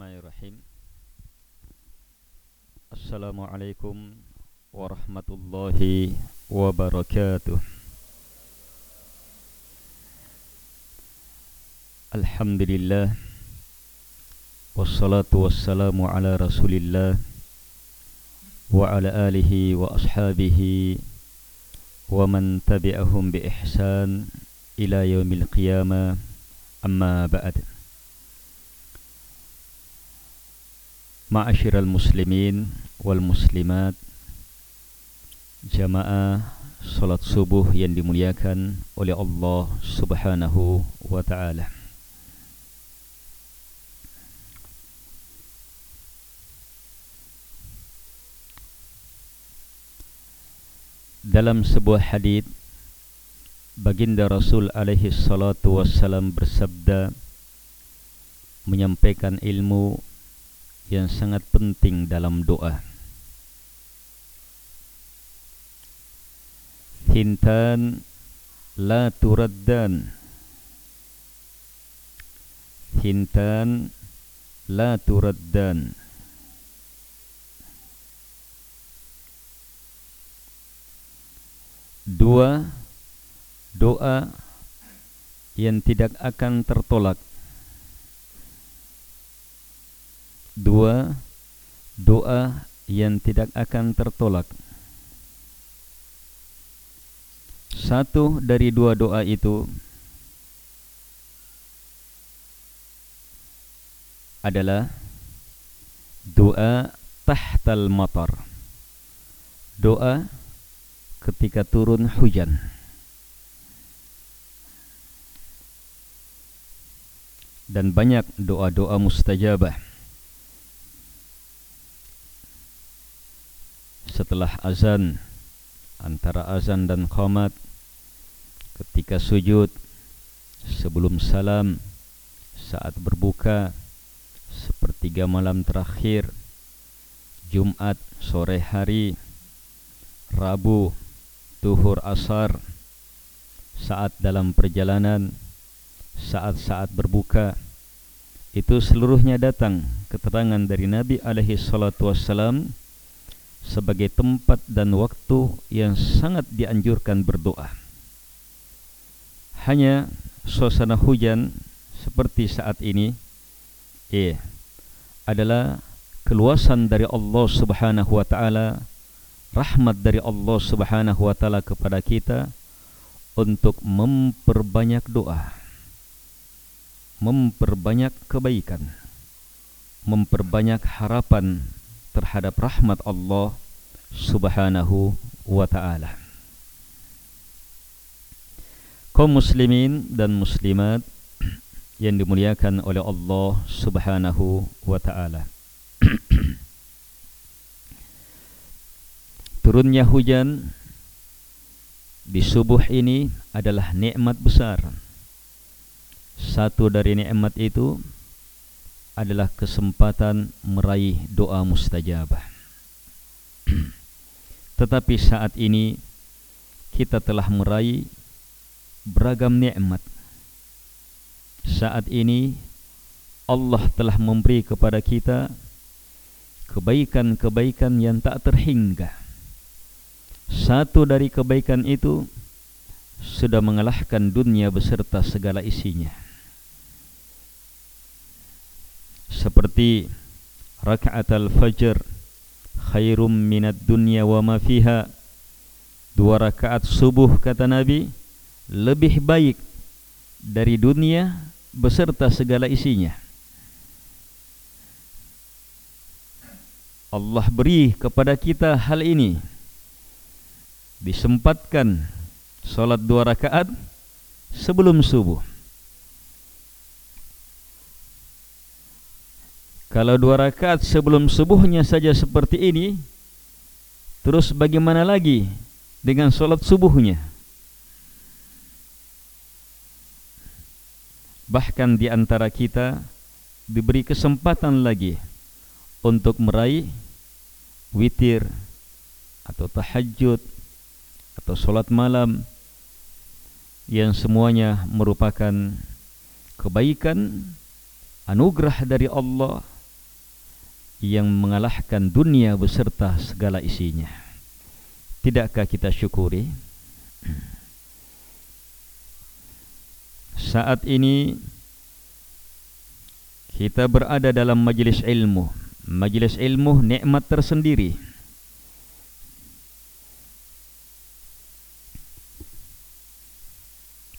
Bismillahirrahmanirrahim Assalamualaikum warahmatullahi wabarakatuh Alhamdulillah Wassalatu wassalamu ala rasulillah Wa ala alihi wa ashabihi Wa man tabi'ahum bi ihsan Ila yaumil qiyamah Amma ba'd Ma'asyiral muslimin wal muslimat. Jamaah salat subuh yang dimuliakan oleh Allah subhanahu wa ta'ala. Dalam sebuah hadis Baginda Rasul alaihi salatu wassalam bersabda Menyampaikan ilmu yang sangat penting dalam doa. Hintan la turaddan. Hintan la turaddan. Dua doa yang tidak akan tertolak dua doa yang tidak akan tertolak. Satu dari dua doa itu adalah doa tahtal matar. Doa ketika turun hujan. Dan banyak doa-doa mustajabah setelah azan antara azan dan qamat ketika sujud sebelum salam saat berbuka sepertiga malam terakhir Jumat sore hari Rabu tuhur asar saat dalam perjalanan saat-saat berbuka itu seluruhnya datang keterangan dari Nabi alaihi salatu wassalam sebagai tempat dan waktu yang sangat dianjurkan berdoa. Hanya suasana hujan seperti saat ini eh adalah keluasan dari Allah Subhanahu wa taala, rahmat dari Allah Subhanahu wa taala kepada kita untuk memperbanyak doa. Memperbanyak kebaikan. Memperbanyak harapan terhadap rahmat Allah Subhanahu wa taala. Kaum muslimin dan muslimat yang dimuliakan oleh Allah Subhanahu wa taala. Turunnya hujan di subuh ini adalah nikmat besar. Satu dari nikmat itu adalah kesempatan meraih doa mustajabah. Tetapi saat ini kita telah meraih beragam nikmat. Saat ini Allah telah memberi kepada kita kebaikan-kebaikan yang tak terhingga. Satu dari kebaikan itu sudah mengalahkan dunia beserta segala isinya seperti rakaat al-fajr khairum minat dunya wa ma fiha. Dua rakaat subuh kata Nabi lebih baik dari dunia beserta segala isinya. Allah beri kepada kita hal ini. Disempatkan solat dua rakaat sebelum subuh Kalau dua rakaat sebelum subuhnya saja seperti ini Terus bagaimana lagi dengan solat subuhnya? Bahkan di antara kita diberi kesempatan lagi Untuk meraih witir atau tahajud atau solat malam Yang semuanya merupakan kebaikan anugerah dari Allah yang mengalahkan dunia beserta segala isinya. Tidakkah kita syukuri? Saat ini kita berada dalam majlis ilmu. Majlis ilmu nikmat tersendiri.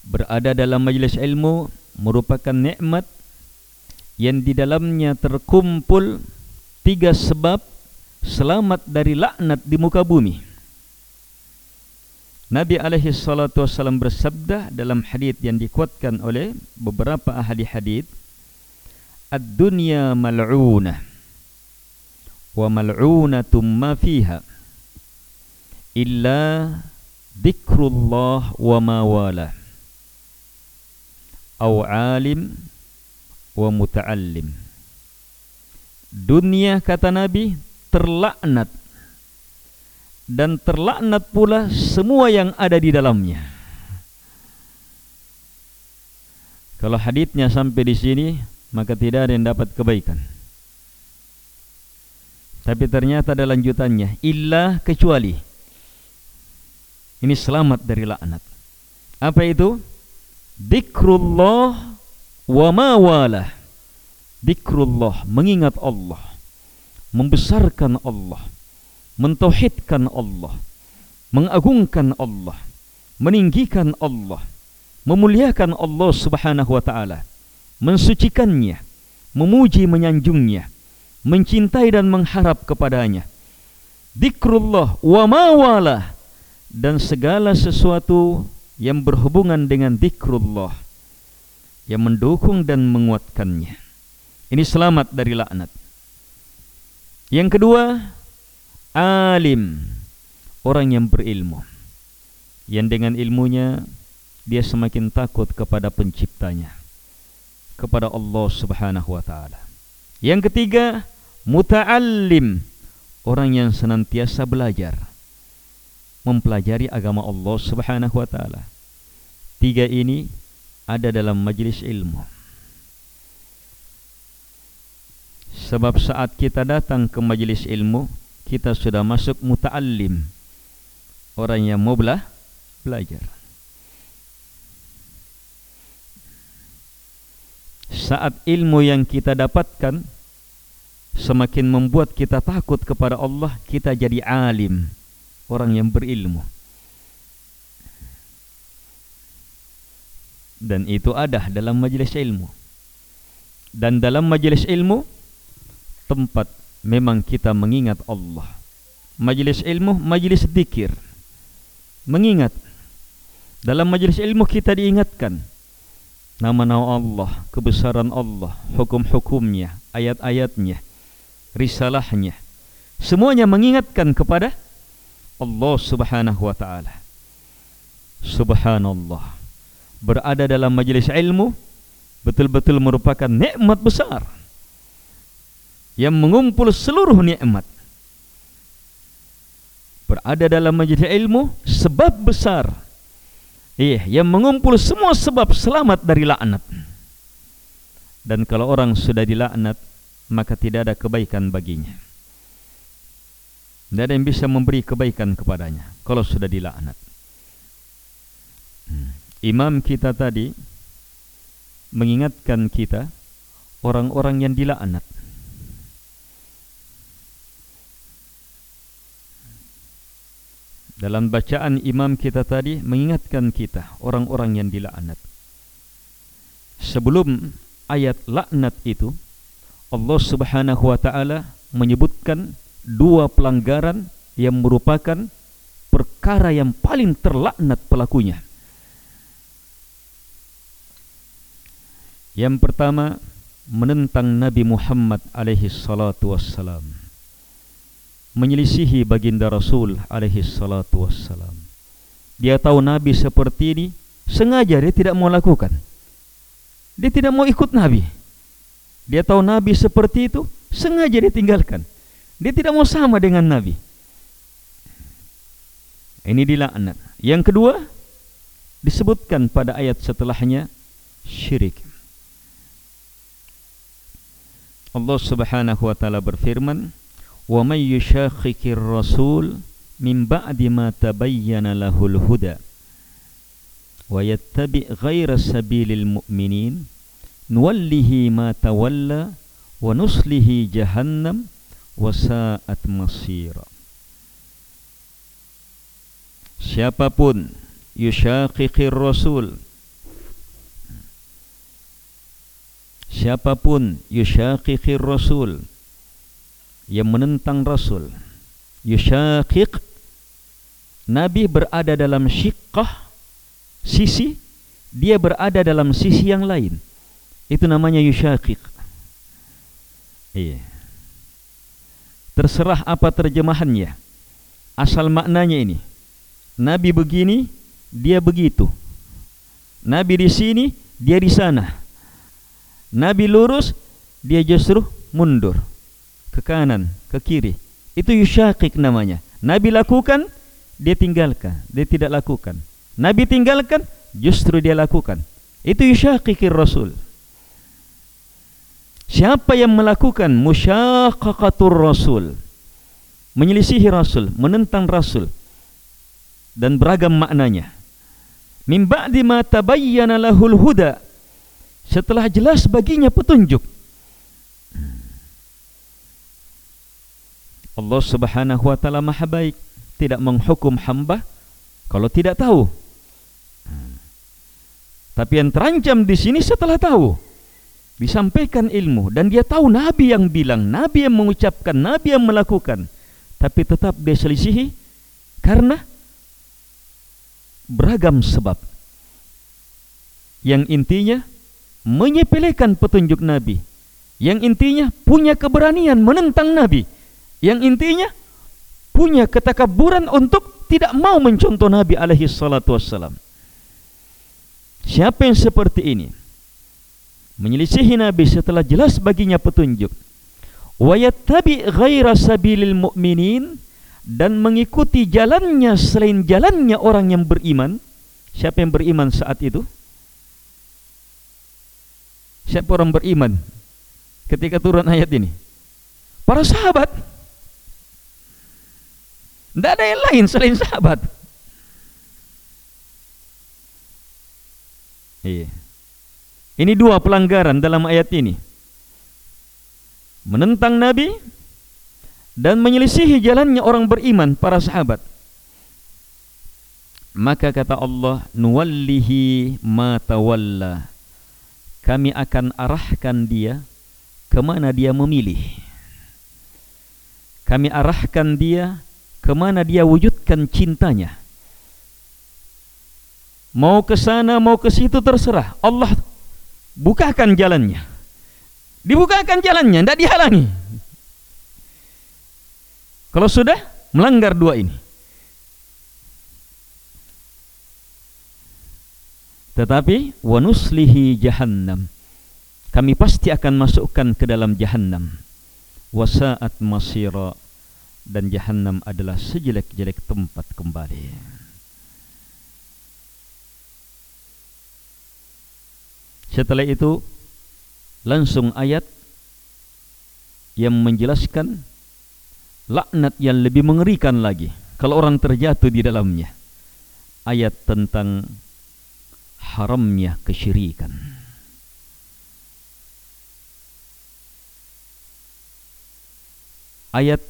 Berada dalam majlis ilmu merupakan nikmat yang di dalamnya terkumpul tiga sebab selamat dari laknat di muka bumi. Nabi alaihi salatu wasallam bersabda dalam hadis yang dikuatkan oleh beberapa ahli hadis, "Ad-dunya mal'unah wa mal'unatum ma fiha illa dzikrullah wa ma wala." Au alim wa muta'allim. Dunia kata Nabi terlaknat dan terlaknat pula semua yang ada di dalamnya. Kalau hadisnya sampai di sini, maka tidak ada yang dapat kebaikan. Tapi ternyata ada lanjutannya, illa kecuali. Ini selamat dari laknat. Apa itu? Dikrullah wa ma wala. Dikrullah, mengingat Allah. Membesarkan Allah. Mentauhidkan Allah, mengagungkan Allah, meninggikan Allah, memuliakan Allah Subhanahu wa taala, mensucikannya, memuji menyanjungnya, mencintai dan mengharap kepadanya. Dikrullah wa ma wala. Dan segala sesuatu yang berhubungan dengan dikrullah yang mendukung dan menguatkannya. Ini selamat dari laknat. Yang kedua, alim. Orang yang berilmu. Yang dengan ilmunya dia semakin takut kepada penciptanya. Kepada Allah Subhanahu wa taala. Yang ketiga muta'allim. Orang yang senantiasa belajar. Mempelajari agama Allah Subhanahu wa taala. Tiga ini ada dalam majlis ilmu sebab saat kita datang ke majlis ilmu kita sudah masuk muta'allim. Orang yang mau belah, belajar. Saat ilmu yang kita dapatkan semakin membuat kita takut kepada Allah kita jadi alim. Orang yang berilmu. Dan itu ada dalam majlis ilmu. Dan dalam majlis ilmu tempat memang kita mengingat Allah. Majlis ilmu, majlis zikir. Mengingat. Dalam majlis ilmu kita diingatkan nama-nama Allah, kebesaran Allah, hukum-hukumnya, ayat-ayatnya, risalahnya. Semuanya mengingatkan kepada Allah Subhanahu wa taala. Subhanallah. Berada dalam majlis ilmu betul-betul merupakan nikmat besar yang mengumpul seluruh nikmat. Berada dalam majlis ilmu sebab besar. Eh yang mengumpul semua sebab selamat dari laknat. Dan kalau orang sudah dilaknat maka tidak ada kebaikan baginya. Tidak ada yang bisa memberi kebaikan kepadanya kalau sudah dilaknat. Hmm. imam kita tadi mengingatkan kita orang-orang yang dilaknat Dalam bacaan imam kita tadi mengingatkan kita orang-orang yang dilaknat. Sebelum ayat laknat itu Allah Subhanahu wa taala menyebutkan dua pelanggaran yang merupakan perkara yang paling terlaknat pelakunya. Yang pertama menentang Nabi Muhammad alaihi salatu wassalam menyelisihi baginda Rasul alaihi salatu wassalam. Dia tahu Nabi seperti ini, sengaja dia tidak mau lakukan. Dia tidak mau ikut Nabi. Dia tahu Nabi seperti itu, sengaja dia tinggalkan. Dia tidak mau sama dengan Nabi. Ini dilaknat. Yang kedua, disebutkan pada ayat setelahnya syirik. Allah Subhanahu wa taala berfirman, "Wa may yushaqiqir rasul min ba'di ma tabayyana lahul huda wa yattabi' ghayra sabilil mu'minin nuwallihi ma tawalla wa nuslihi jahannam wa sa'at masira." Siapapun yushaqiqir rasul siapapun yushaqiqir rasul yang menentang rasul. Yushaqiq. Nabi berada dalam syiqqah sisi dia berada dalam sisi yang lain. Itu namanya yushaqiq. Iya. Terserah apa terjemahannya. Asal maknanya ini. Nabi begini dia begitu. Nabi di sini dia di sana. Nabi lurus dia justru mundur ke kanan ke kiri. Itu yushaqiq namanya. Nabi lakukan dia tinggalkan. Dia tidak lakukan. Nabi tinggalkan justru dia lakukan. Itu yushaqiqir rasul. Siapa yang melakukan musyaqqaqatur rasul menyelisihi rasul menentang rasul dan beragam maknanya. Min ba'di ma tabayyana lahul huda. Setelah jelas baginya petunjuk Allah Subhanahu wa taala Maha baik. Tidak menghukum hamba kalau tidak tahu. Tapi yang terancam di sini setelah tahu disampaikan ilmu dan dia tahu nabi yang bilang nabi yang mengucapkan nabi yang melakukan. Tapi tetap dia selisihi karena beragam sebab. Yang intinya menyepelekan petunjuk Nabi. Yang intinya punya keberanian menentang Nabi yang intinya punya ketakaburan untuk tidak mau mencontoh Nabi alaihi salatu wassalam. Siapa yang seperti ini? Menyelisihi Nabi setelah jelas baginya petunjuk. Wa yattabi ghaira sabilil mu'minin dan mengikuti jalannya selain jalannya orang yang beriman. Siapa yang beriman saat itu? Siapa orang beriman ketika turun ayat ini? Para sahabat. Tidak ada yang lain selain sahabat. Iya. Ini dua pelanggaran dalam ayat ini. Menentang Nabi dan menyelisihi jalannya orang beriman para sahabat. Maka kata Allah, "Nuwallihi ma tawalla." kami akan arahkan dia ke mana dia memilih. Kami arahkan dia ke mana dia wujudkan cintanya. Mau ke sana, mau ke situ terserah. Allah bukakan jalannya. Dibukakan jalannya, tidak dihalangi. Kalau sudah melanggar dua ini, Tetapi wanuslihi jahannam. Kami pasti akan masukkan ke dalam jahannam. Wasaat masira dan jahannam adalah sejelek-jelek tempat kembali. Setelah itu langsung ayat yang menjelaskan laknat yang lebih mengerikan lagi kalau orang terjatuh di dalamnya. Ayat tentang haramnya kesyirikan. Ayat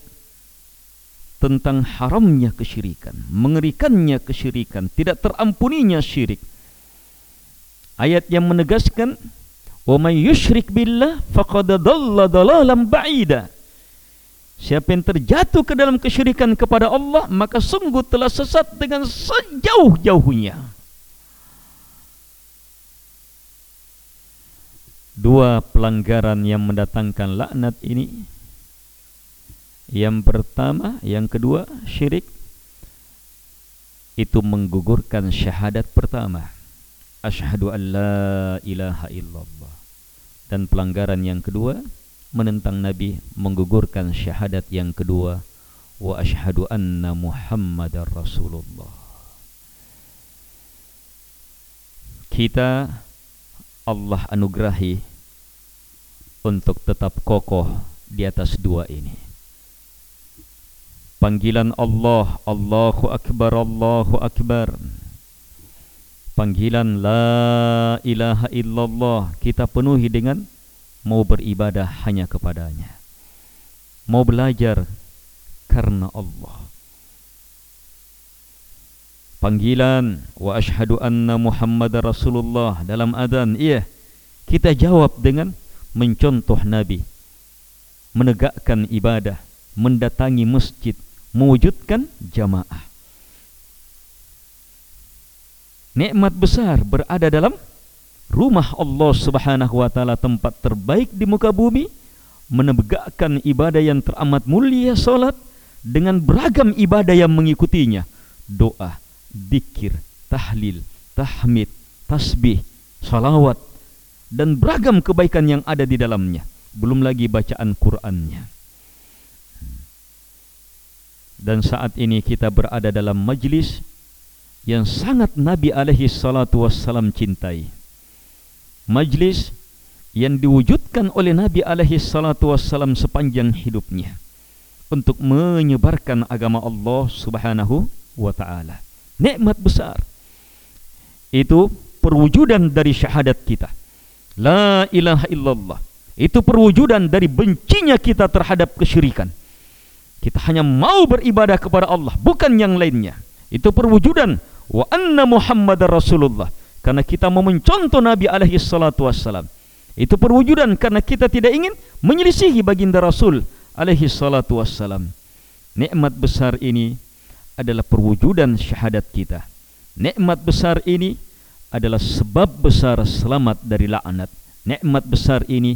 tentang haramnya kesyirikan, mengerikannya kesyirikan, tidak terampuninya syirik. Ayat yang menegaskan wa may yusyrik billah faqad dhalla dhalalan ba'ida. Siapa yang terjatuh ke dalam kesyirikan kepada Allah maka sungguh telah sesat dengan sejauh-jauhnya. dua pelanggaran yang mendatangkan laknat ini yang pertama yang kedua syirik. Itu menggugurkan syahadat pertama. Asyhadu an la ilaha illallah. Dan pelanggaran yang kedua menentang nabi menggugurkan syahadat yang kedua. Wa asyhadu anna muhammadar rasulullah. Kita Allah anugerahi untuk tetap kokoh di atas dua ini. Panggilan Allah, Allahu Akbar, Allahu Akbar. Panggilan La ilaha illallah kita penuhi dengan mau beribadah hanya kepadanya. Mau belajar karena Allah panggilan wa ashhadu anna Muhammad Rasulullah dalam adzan iya kita jawab dengan mencontoh nabi menegakkan ibadah mendatangi masjid mewujudkan jamaah nikmat besar berada dalam rumah Allah Subhanahu wa taala tempat terbaik di muka bumi menegakkan ibadah yang teramat mulia salat dengan beragam ibadah yang mengikutinya doa dikir, tahlil, tahmid, tasbih, salawat dan beragam kebaikan yang ada di dalamnya. Belum lagi bacaan Qur'annya. Dan saat ini kita berada dalam majlis yang sangat Nabi alaihi salatu wassalam cintai. Majlis yang diwujudkan oleh Nabi alaihi salatu wassalam sepanjang hidupnya untuk menyebarkan agama Allah Subhanahu wa taala. Nikmat besar. Itu perwujudan dari syahadat kita. La ilaha illallah. Itu perwujudan dari bencinya kita terhadap kesyirikan kita hanya mau beribadah kepada Allah bukan yang lainnya. Itu perwujudan. Wa anna muhammadar rasulullah. Karena kita mau mencontoh nabi alaihi salatu wassalam. Itu perwujudan karena kita tidak ingin menyelisihi baginda rasul alaihi salatu wassalam. Nikmat besar ini adalah perwujudan syahadat kita. Nikmat besar ini adalah sebab besar selamat dari laknat. Nikmat besar ini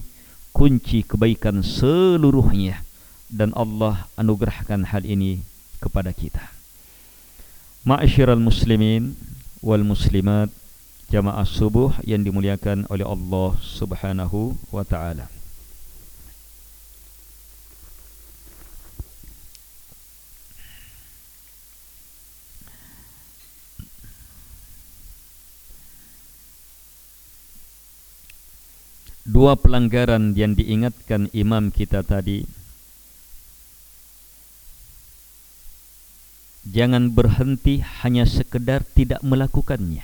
kunci kebaikan seluruhnya dan Allah anugerahkan hal ini kepada kita. Ma'asyiral muslimin wal muslimat jamaah subuh yang dimuliakan oleh Allah Subhanahu wa taala. dua pelanggaran yang diingatkan imam kita tadi jangan berhenti hanya sekedar tidak melakukannya.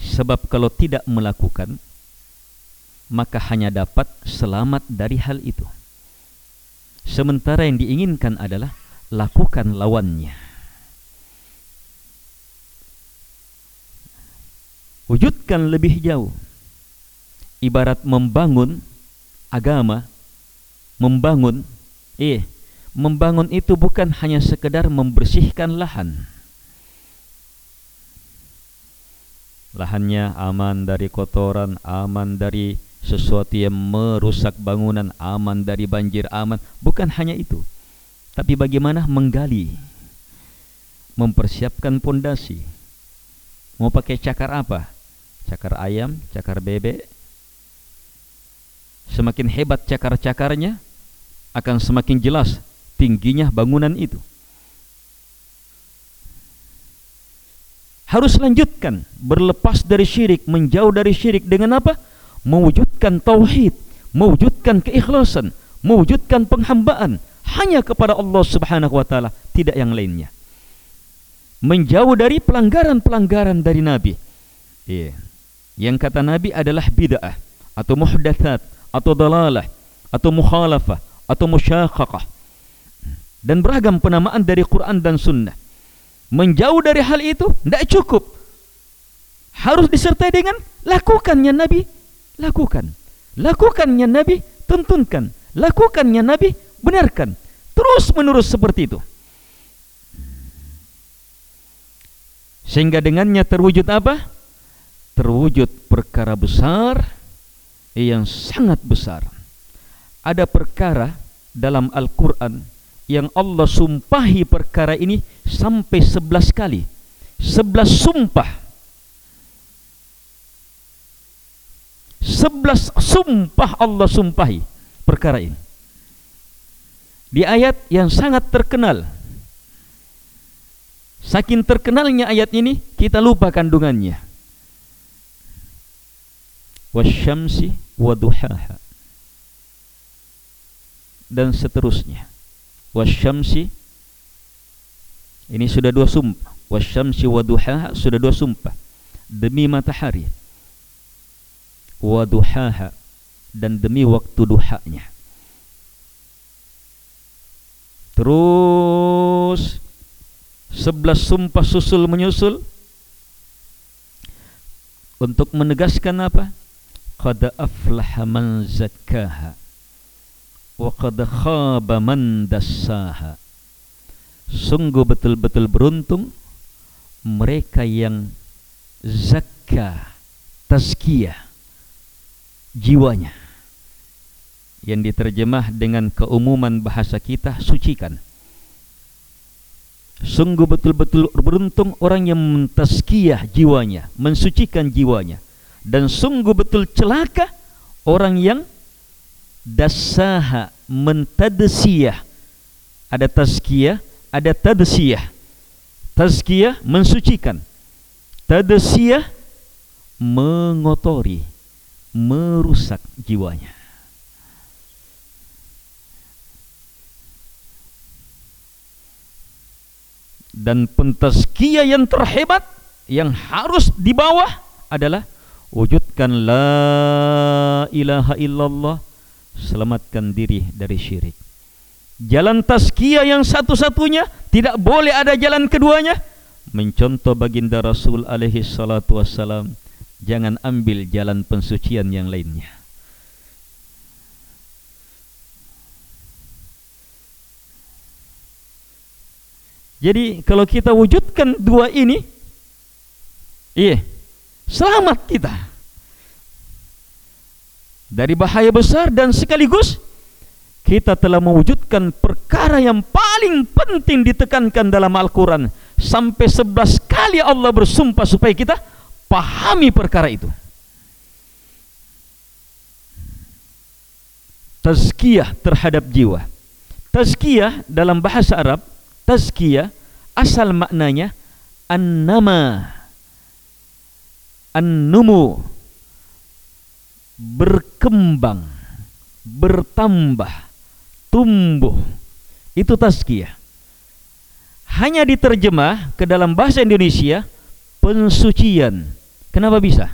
Sebab kalau tidak melakukan maka hanya dapat selamat dari hal itu. Sementara yang diinginkan adalah lakukan lawannya. Wujudkan lebih jauh. Ibarat membangun agama membangun eh membangun itu bukan hanya sekedar membersihkan lahan. Lahannya aman dari kotoran aman dari sesuatu yang merusak bangunan aman dari banjir aman. Bukan hanya itu tapi bagaimana menggali mempersiapkan pondasi. Mau pakai cakar apa? Cakar ayam, cakar bebek. Semakin hebat cakar-cakarnya, akan semakin jelas tingginya bangunan itu. Harus lanjutkan berlepas dari syirik, menjauh dari syirik dengan apa? Mewujudkan tauhid, mewujudkan keikhlasan, mewujudkan penghambaan hanya kepada Allah Subhanahu wa taala, tidak yang lainnya. Menjauh dari pelanggaran-pelanggaran dari Nabi. Iya. Yeah yang kata Nabi adalah bid'ah atau muhdatsat atau dalalah atau mukhalafah atau musyaqqaqah dan beragam penamaan dari Quran dan Sunnah. Menjauh dari hal itu tidak cukup. Harus disertai dengan lakukannya Nabi lakukan. Lakukannya Nabi tuntunkan lakukannya Nabi benarkan. Terus menerus seperti itu. Sehingga dengannya terwujud apa? Terwujud perkara besar yang sangat besar. Ada perkara dalam Al-Quran yang Allah sumpahi perkara ini sampai sebelas kali. Sebelas sumpah. Sebelas sumpah Allah sumpahi perkara ini. Di ayat yang sangat terkenal. Saking terkenalnya ayat ini, kita lupa kandungannya. wasyamsi waduhaha dan seterusnya. Wasyamsi ini sudah dua sumpah. Wasyamsi waduhaha sudah dua sumpah. Demi matahari. Waduhaha dan demi waktu duhanya. Terus sebelas sumpah susul menyusul. Untuk menegaskan apa? Qad aflaha man zakkaha wa qad khaba man dassaha sungguh betul-betul beruntung mereka yang zakka tazkiyah jiwanya yang diterjemah dengan keumuman bahasa kita sucikan. Sungguh betul-betul beruntung orang yang mentazkiyah jiwanya mensucikan jiwanya. Dan sungguh betul celaka orang yang dasaha mentadasiyah ada tazkiyah ada tadasiyah tazkiyah mensucikan. Tadasiyah mengotori merusak jiwanya. Dan pentazkiyah yang terhebat yang harus dibawa adalah wujudkan la ilaha illallah selamatkan diri dari syirik. Jalan tazkiyah yang satu-satunya tidak boleh ada jalan keduanya. Mencontoh baginda Rasul alaihi salatu wassalam, jangan ambil jalan pensucian yang lainnya. Jadi kalau kita wujudkan dua ini, iya, selamat kita dari bahaya besar dan sekaligus kita telah mewujudkan perkara yang paling penting ditekankan dalam Al-Quran. Sampai sebelas kali Allah bersumpah supaya kita pahami perkara itu. Tazkiyah terhadap jiwa. Tazkiyah dalam bahasa Arab tazkiyah asal maknanya an-nama an-numu berkembang bertambah tumbuh. Itu tazkiyah. Hanya diterjemah ke dalam bahasa Indonesia pensucian. Kenapa bisa?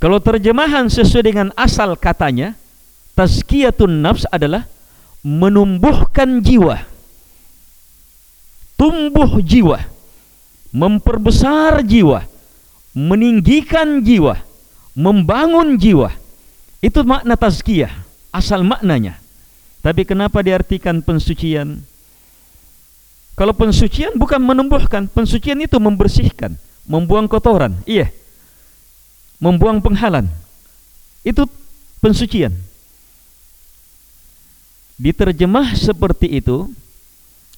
Kalau terjemahan sesuai dengan asal katanya tazkiyatun nafs adalah menumbuhkan jiwa tumbuh jiwa memperbesar jiwa meninggikan jiwa, membangun jiwa. Itu makna tazkiyah, asal maknanya. Tapi kenapa diartikan pensucian? Kalau pensucian bukan menumbuhkan, pensucian itu membersihkan, membuang kotoran. Iya. Membuang penghalang. Itu pensucian. Diterjemah seperti itu,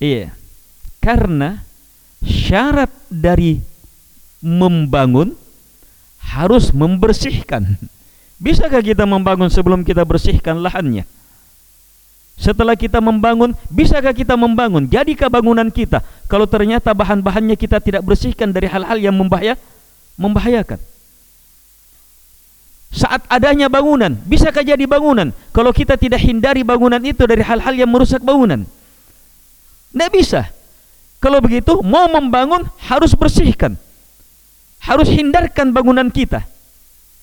iya. Karena syarat dari membangun harus membersihkan. Bisakah kita membangun sebelum kita bersihkan lahannya? Setelah kita membangun, bisakah kita membangun? Jadikah bangunan kita kalau ternyata bahan-bahannya kita tidak bersihkan dari hal-hal yang membahaya, membahayakan? Saat adanya bangunan, bisakah jadi bangunan kalau kita tidak hindari bangunan itu dari hal-hal yang merusak bangunan? Tidak bisa. Kalau begitu, mau membangun harus bersihkan harus hindarkan bangunan kita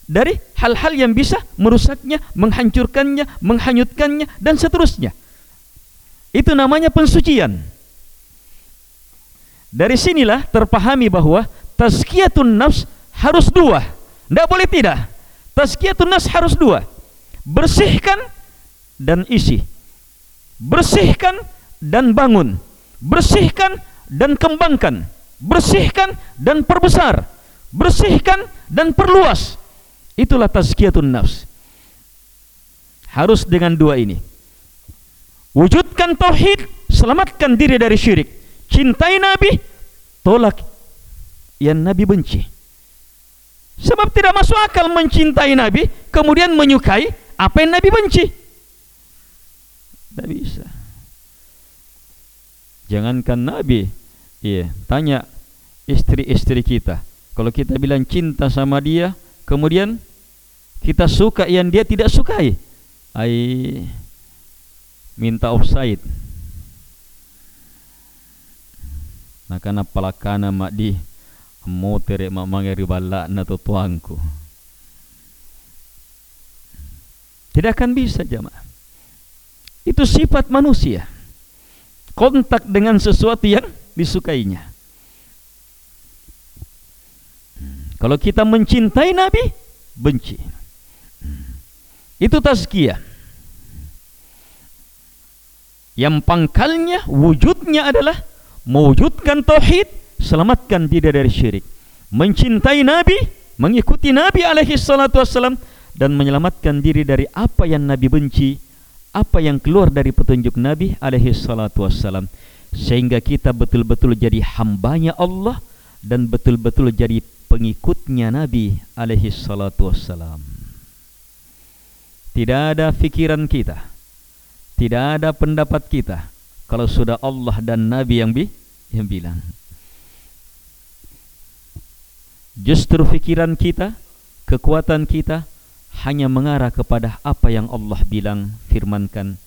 dari hal-hal yang bisa merusaknya, menghancurkannya, menghanyutkannya dan seterusnya. Itu namanya pensucian. Dari sinilah terpahami bahawa tazkiyatun nafs harus dua. Tidak boleh tidak. Tazkiyatun nafs harus dua. Bersihkan dan isi. Bersihkan dan bangun. Bersihkan dan kembangkan. Bersihkan dan perbesar bersihkan dan perluas. Itulah tazkiyatun nafs. Harus dengan dua ini. Wujudkan tauhid selamatkan diri dari syirik. Cintai nabi tolak yang nabi benci. Sebab tidak masuk akal mencintai nabi kemudian menyukai apa yang nabi benci. Tidak bisa. Jangankan nabi iya tanya istri-istri kita Kalau kita bilang cinta sama dia, kemudian kita suka yang dia tidak sukai, ai minta offside. Nah, karena pelakana mak di mau mak mangeri balak na tuangku. Tidak akan bisa jemaah. Itu sifat manusia. Kontak dengan sesuatu yang disukainya. Hmm. Kalau kita mencintai Nabi, benci. Hmm. Itu tazkiyah. Yang pangkalnya, wujudnya adalah mewujudkan tauhid, selamatkan diri dari syirik. Mencintai Nabi, mengikuti Nabi alaihi salatu wassalam, dan menyelamatkan diri dari apa yang Nabi benci, apa yang keluar dari petunjuk Nabi alaihi salatu wassalam sehingga kita betul-betul jadi hambanya Allah dan betul-betul jadi pengikutnya Nabi alaihi salatu wassalam. Tidak ada fikiran kita, tidak ada pendapat kita kalau sudah Allah dan Nabi yang bi yang bilang. Justru fikiran kita, kekuatan kita hanya mengarah kepada apa yang Allah bilang, firmankan,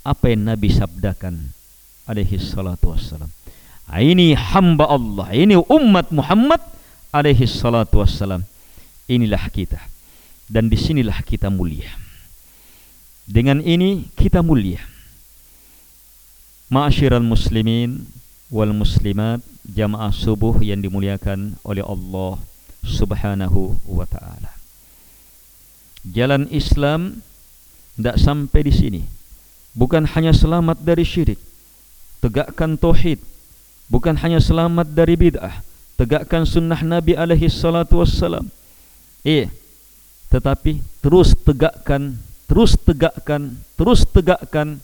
apa yang Nabi sabdakan alaihi salatu wassalam. Ini hamba Allah, ini umat Muhammad alaihi salatu wassalam. Inilah kita. Dan disinilah kita mulia. Dengan ini kita mulia. Ma'asyiral muslimin wal muslimat jamaah subuh yang dimuliakan oleh Allah Subhanahu wa taala jalan Islam tidak sampai di sini. Bukan hanya selamat dari syirik, tegakkan tauhid. Bukan hanya selamat dari bid'ah, tegakkan sunnah Nabi alaihi salatu wassalam. Eh, tetapi terus tegakkan, terus tegakkan, terus tegakkan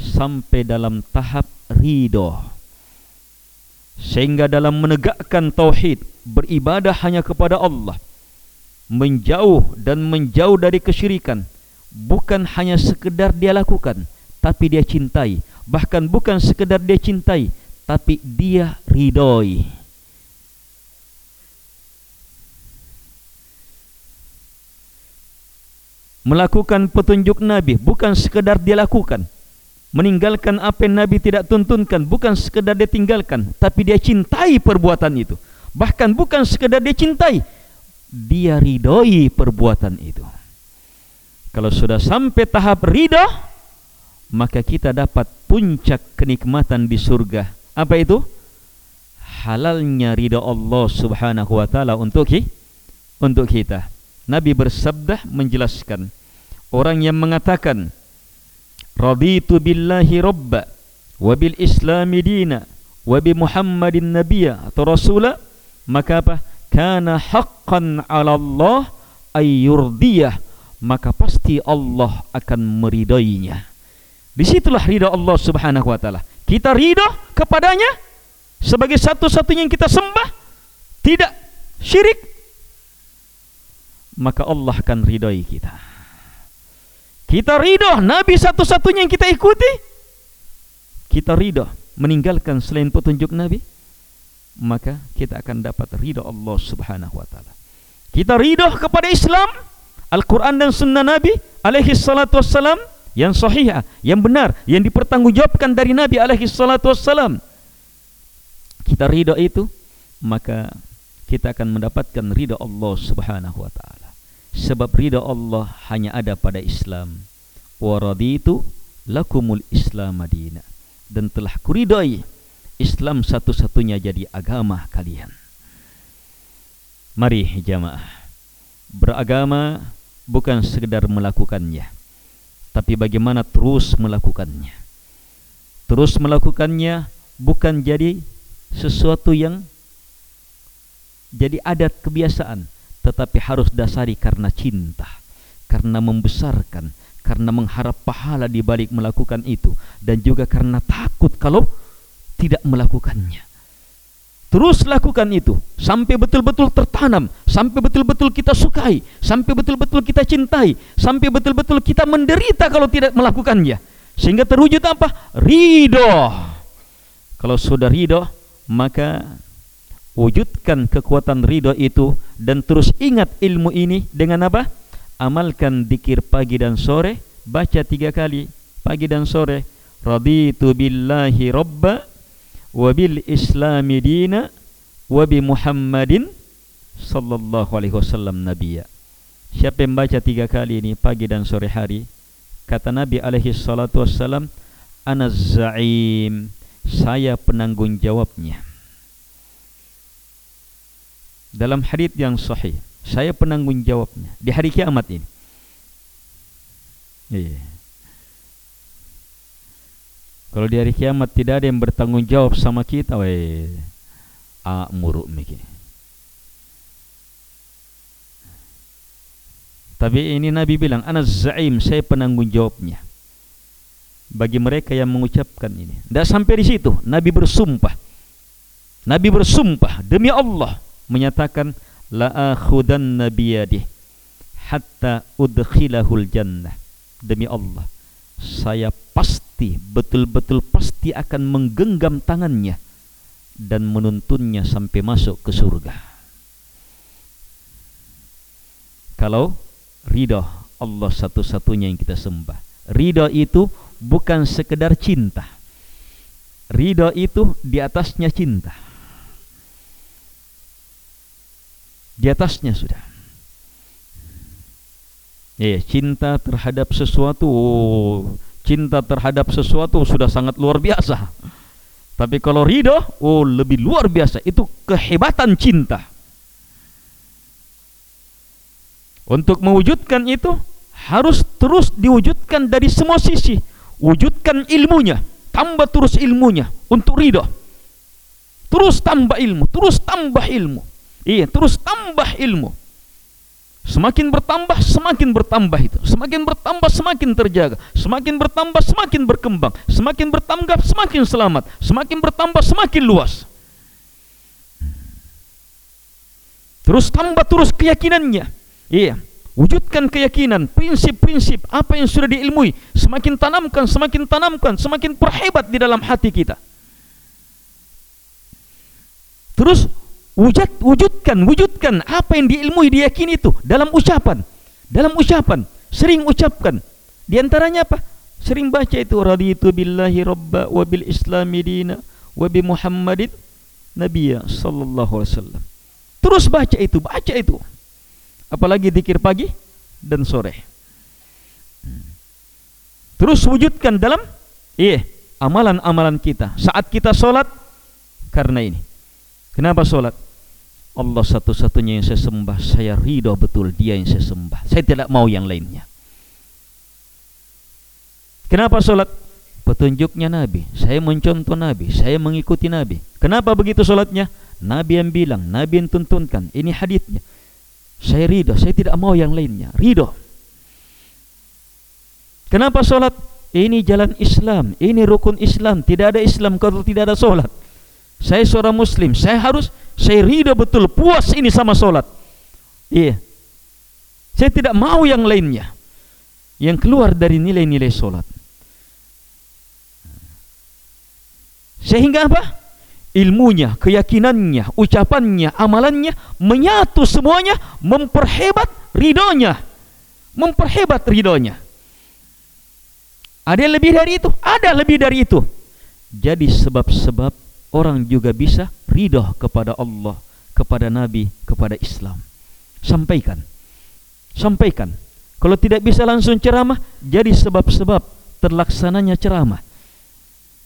sampai dalam tahap ridho. Sehingga dalam menegakkan tauhid, beribadah hanya kepada Allah menjauh dan menjauh dari kesyirikan bukan hanya sekedar dia lakukan tapi dia cintai bahkan bukan sekedar dia cintai tapi dia ridhoi melakukan petunjuk nabi bukan sekedar dia lakukan meninggalkan apa yang nabi tidak tuntunkan bukan sekedar dia tinggalkan tapi dia cintai perbuatan itu bahkan bukan sekedar dia cintai dia ridhoi perbuatan itu. Kalau sudah sampai tahap ridha, maka kita dapat puncak kenikmatan di surga. Apa itu? Halalnya ridha Allah Subhanahu wa taala untuk untuk kita. Nabi bersabda menjelaskan. Orang yang mengatakan raditu billahi rabba wa bil islami dina wa bi muhammadin nabiyya atau rasula maka apa? Kana haqqan 'ala Allah ayyurdiyah maka pasti Allah akan meridainya. Disitulah ridha Allah Subhanahu wa taala. Kita ridha kepadanya sebagai satu-satunya yang kita sembah tidak syirik maka Allah akan ridai kita kita ridha nabi satu-satunya yang kita ikuti kita ridha meninggalkan selain petunjuk nabi maka kita akan dapat ridha Allah Subhanahu wa taala. Kita ridha kepada Islam, Al-Quran dan Sunnah Nabi alaihi salatu wassalam yang sahih, yang benar, yang dipertanggungjawabkan dari Nabi alaihi salatu wassalam. Kita ridha itu, maka kita akan mendapatkan ridha Allah Subhanahu wa taala. Sebab ridha Allah hanya ada pada Islam. Wa raditu lakumul Islam madina dan telah kuridai Islam satu-satunya jadi agama kalian. Mari jamaah beragama bukan sekedar melakukannya, tapi bagaimana terus melakukannya. Terus melakukannya bukan jadi sesuatu yang jadi adat kebiasaan, tetapi harus dasari karena cinta, karena membesarkan, karena mengharap pahala di balik melakukan itu, dan juga karena takut kalau tidak melakukannya. Terus lakukan itu sampai betul-betul tertanam, sampai betul-betul kita sukai, sampai betul-betul kita cintai, sampai betul-betul kita menderita kalau tidak melakukannya. Sehingga terwujud apa? Ridho. Kalau sudah ridho, maka wujudkan kekuatan ridho itu dan terus ingat ilmu ini dengan apa? Amalkan dikir pagi dan sore baca tiga kali. Pagi dan sore raditu billahi rabba wa bil islami dina wa bi muhammadin sallallahu alaihi wasallam nabiyya. Siapa yang baca tiga kali ini pagi dan sore hari kata nabi alaihi salatu wasallam ana zaim. Saya penanggung jawabnya dalam hadis yang sahih saya penanggung jawabnya di hari kiamat ini. Iya. Kalau di hari kiamat tidak ada yang bertanggung jawab sama kita weh a muruk mikir. Tapi ini nabi bilang ana zaim saya penanggung jawabnya bagi mereka yang mengucapkan ini. Tidak sampai di situ nabi bersumpah. Nabi bersumpah demi Allah menyatakan la akhudan nabiyadi hatta udkhilahul jannah. Demi Allah saya pasti betul-betul pasti akan menggenggam tangannya dan menuntunnya sampai masuk ke surga. Kalau ridha Allah satu-satunya yang kita sembah. Ridha itu bukan sekedar cinta. Ridha itu di atasnya cinta di atasnya sudah. Ya, cinta terhadap sesuatu, cinta terhadap sesuatu sudah sangat luar biasa. Tapi kalau ridho, oh lebih luar biasa. Itu kehebatan cinta. Untuk mewujudkan itu harus terus diwujudkan dari semua sisi. Wujudkan ilmunya, tambah terus ilmunya untuk ridho. Terus tambah ilmu, terus tambah ilmu. Iya, terus tambah ilmu. Semakin bertambah, semakin bertambah itu. Semakin bertambah, semakin terjaga. Semakin bertambah, semakin berkembang. Semakin bertambah, semakin selamat. Semakin bertambah, semakin luas. Terus tambah terus keyakinannya. Iya, wujudkan keyakinan, prinsip-prinsip apa yang sudah diilmui. Semakin tanamkan, semakin tanamkan, semakin perhebat di dalam hati kita. Terus wujud wujudkan wujudkan apa yang diilmui diyakini itu dalam ucapan. Dalam ucapan sering ucapkan. Di antaranya apa? Sering baca itu raditu billahi rabba wa bil islami dina wa bi muhammadin nabiyya sallallahu alaihi wasallam. Terus baca itu baca itu. Apalagi zikir pagi dan sore. Terus wujudkan dalam iya amalan-amalan kita. Saat kita solat karena ini kenapa solat? Allah satu-satunya yang saya sembah. Saya ridho betul dia yang saya sembah. Saya tidak mau yang lainnya. Kenapa solat? Petunjuknya Nabi. Saya mencontoh Nabi. Saya mengikuti Nabi. Kenapa begitu solatnya? Nabi yang bilang Nabi yang tuntunkan. Ini hadithnya. Saya ridho Saya tidak mau yang lainnya. Ridho Kenapa solat? Ini jalan Islam. Ini rukun Islam. Tidak ada Islam kalau tidak ada solat Saya seorang Muslim Saya harus saya ridha betul puas ini sama solat. Iya. Saya tidak mau yang lainnya. Yang keluar dari nilai-nilai solat. Sehingga apa? Ilmunya, keyakinannya, ucapannya, amalannya menyatu semuanya memperhebat ridhonya. Memperhebat ridhonya. Ada lebih dari itu? ada lebih dari itu. Jadi sebab-sebab orang juga bisa ridho kepada Allah, kepada Nabi, kepada Islam. Sampaikan. Sampaikan. Kalau tidak bisa langsung ceramah, jadi sebab-sebab terlaksananya ceramah.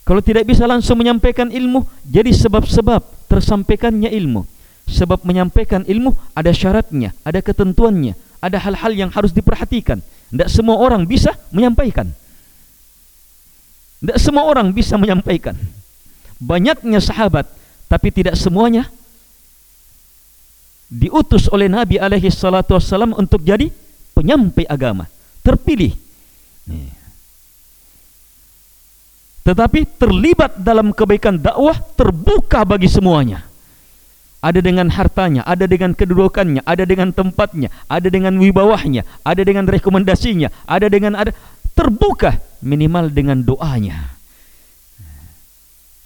Kalau tidak bisa langsung menyampaikan ilmu, jadi sebab-sebab tersampaikannya ilmu. Sebab menyampaikan ilmu ada syaratnya, ada ketentuannya, ada hal-hal yang harus diperhatikan. Tidak semua orang bisa menyampaikan. Tidak semua orang bisa menyampaikan banyaknya sahabat tapi tidak semuanya diutus oleh Nabi alaihi salatu wasallam untuk jadi penyampai agama terpilih. Tetapi terlibat dalam kebaikan dakwah terbuka bagi semuanya. Ada dengan hartanya, ada dengan kedudukannya, ada dengan tempatnya, ada dengan wibawahnya, ada dengan rekomendasinya, ada dengan ada terbuka minimal dengan doanya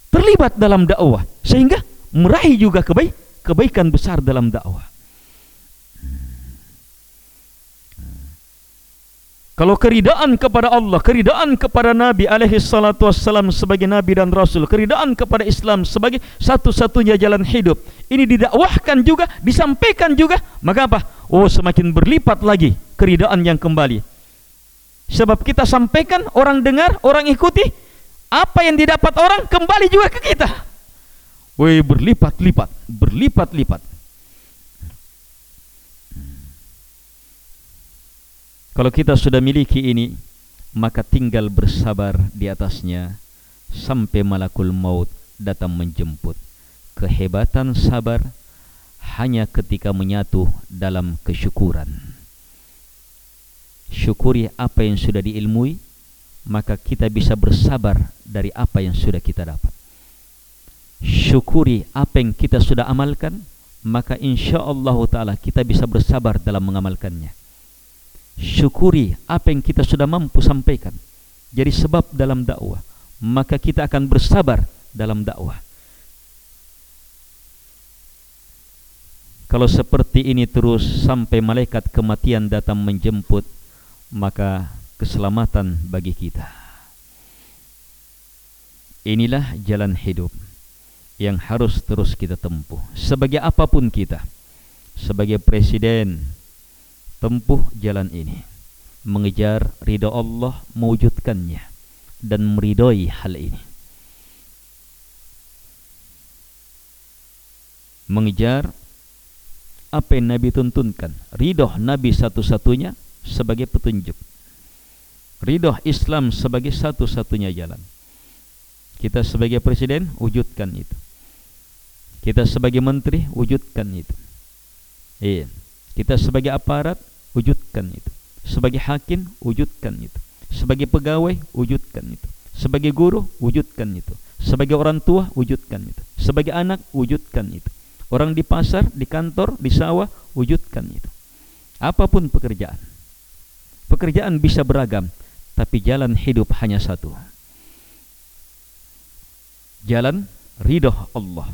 terlibat dalam dakwah sehingga meraih juga kebaik kebaikan besar dalam dakwah. Kalau keridaan kepada Allah, keridaan kepada Nabi alaihi salatu wassalam sebagai nabi dan rasul, keridaan kepada Islam sebagai satu-satunya jalan hidup. Ini didakwahkan juga, disampaikan juga, maka apa? Oh, semakin berlipat lagi keridaan yang kembali. Sebab kita sampaikan, orang dengar, orang ikuti, apa yang didapat orang kembali juga ke kita. Woi, berlipat-lipat, berlipat-lipat. Kalau kita sudah miliki ini, maka tinggal bersabar di atasnya sampai malakul maut datang menjemput. Kehebatan sabar hanya ketika menyatu dalam kesyukuran. Syukuri apa yang sudah diilmui, maka kita bisa bersabar dari apa yang sudah kita dapat. Syukuri apa yang kita sudah amalkan, maka insya Allah Taala kita bisa bersabar dalam mengamalkannya. Syukuri apa yang kita sudah mampu sampaikan. Jadi sebab dalam dakwah maka kita akan bersabar dalam dakwah. Kalau seperti ini terus sampai malaikat kematian datang menjemput maka keselamatan bagi kita. Inilah jalan hidup yang harus terus kita tempuh. Sebagai apapun kita sebagai presiden tempuh jalan ini. Mengejar ridha Allah mewujudkannya dan meridai hal ini. Mengejar apa yang Nabi tuntunkan. Ridha Nabi satu-satunya sebagai petunjuk ridha Islam sebagai satu-satunya jalan kita sebagai presiden wujudkan itu kita sebagai menteri wujudkan itu iya kita sebagai aparat wujudkan itu. Sebagai hakim, wujudkan itu. Sebagai pegawai, wujudkan itu. Sebagai guru, wujudkan itu. Sebagai orang tua, wujudkan itu. Sebagai anak, wujudkan itu. Orang di pasar, di kantor, di sawah, wujudkan itu. Apapun pekerjaan. Pekerjaan bisa beragam, tapi jalan hidup hanya satu. Jalan ridha Allah.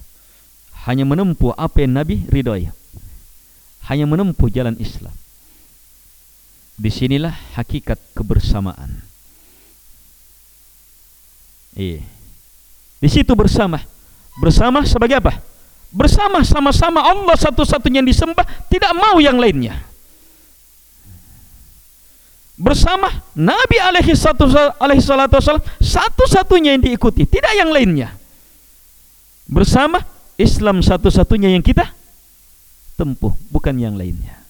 Hanya menempuh apa yang Nabi ridhoi. Hanya menempuh jalan Islam. Di sinilah hakikat kebersamaan. Eh. Di situ bersama. Bersama sebagai apa? Bersama sama-sama Allah satu-satunya yang disembah, tidak mau yang lainnya. Bersama Nabi alaihi salatu wasallam satu-satunya yang diikuti, tidak yang lainnya. Bersama Islam satu-satunya yang kita tempuh, bukan yang lainnya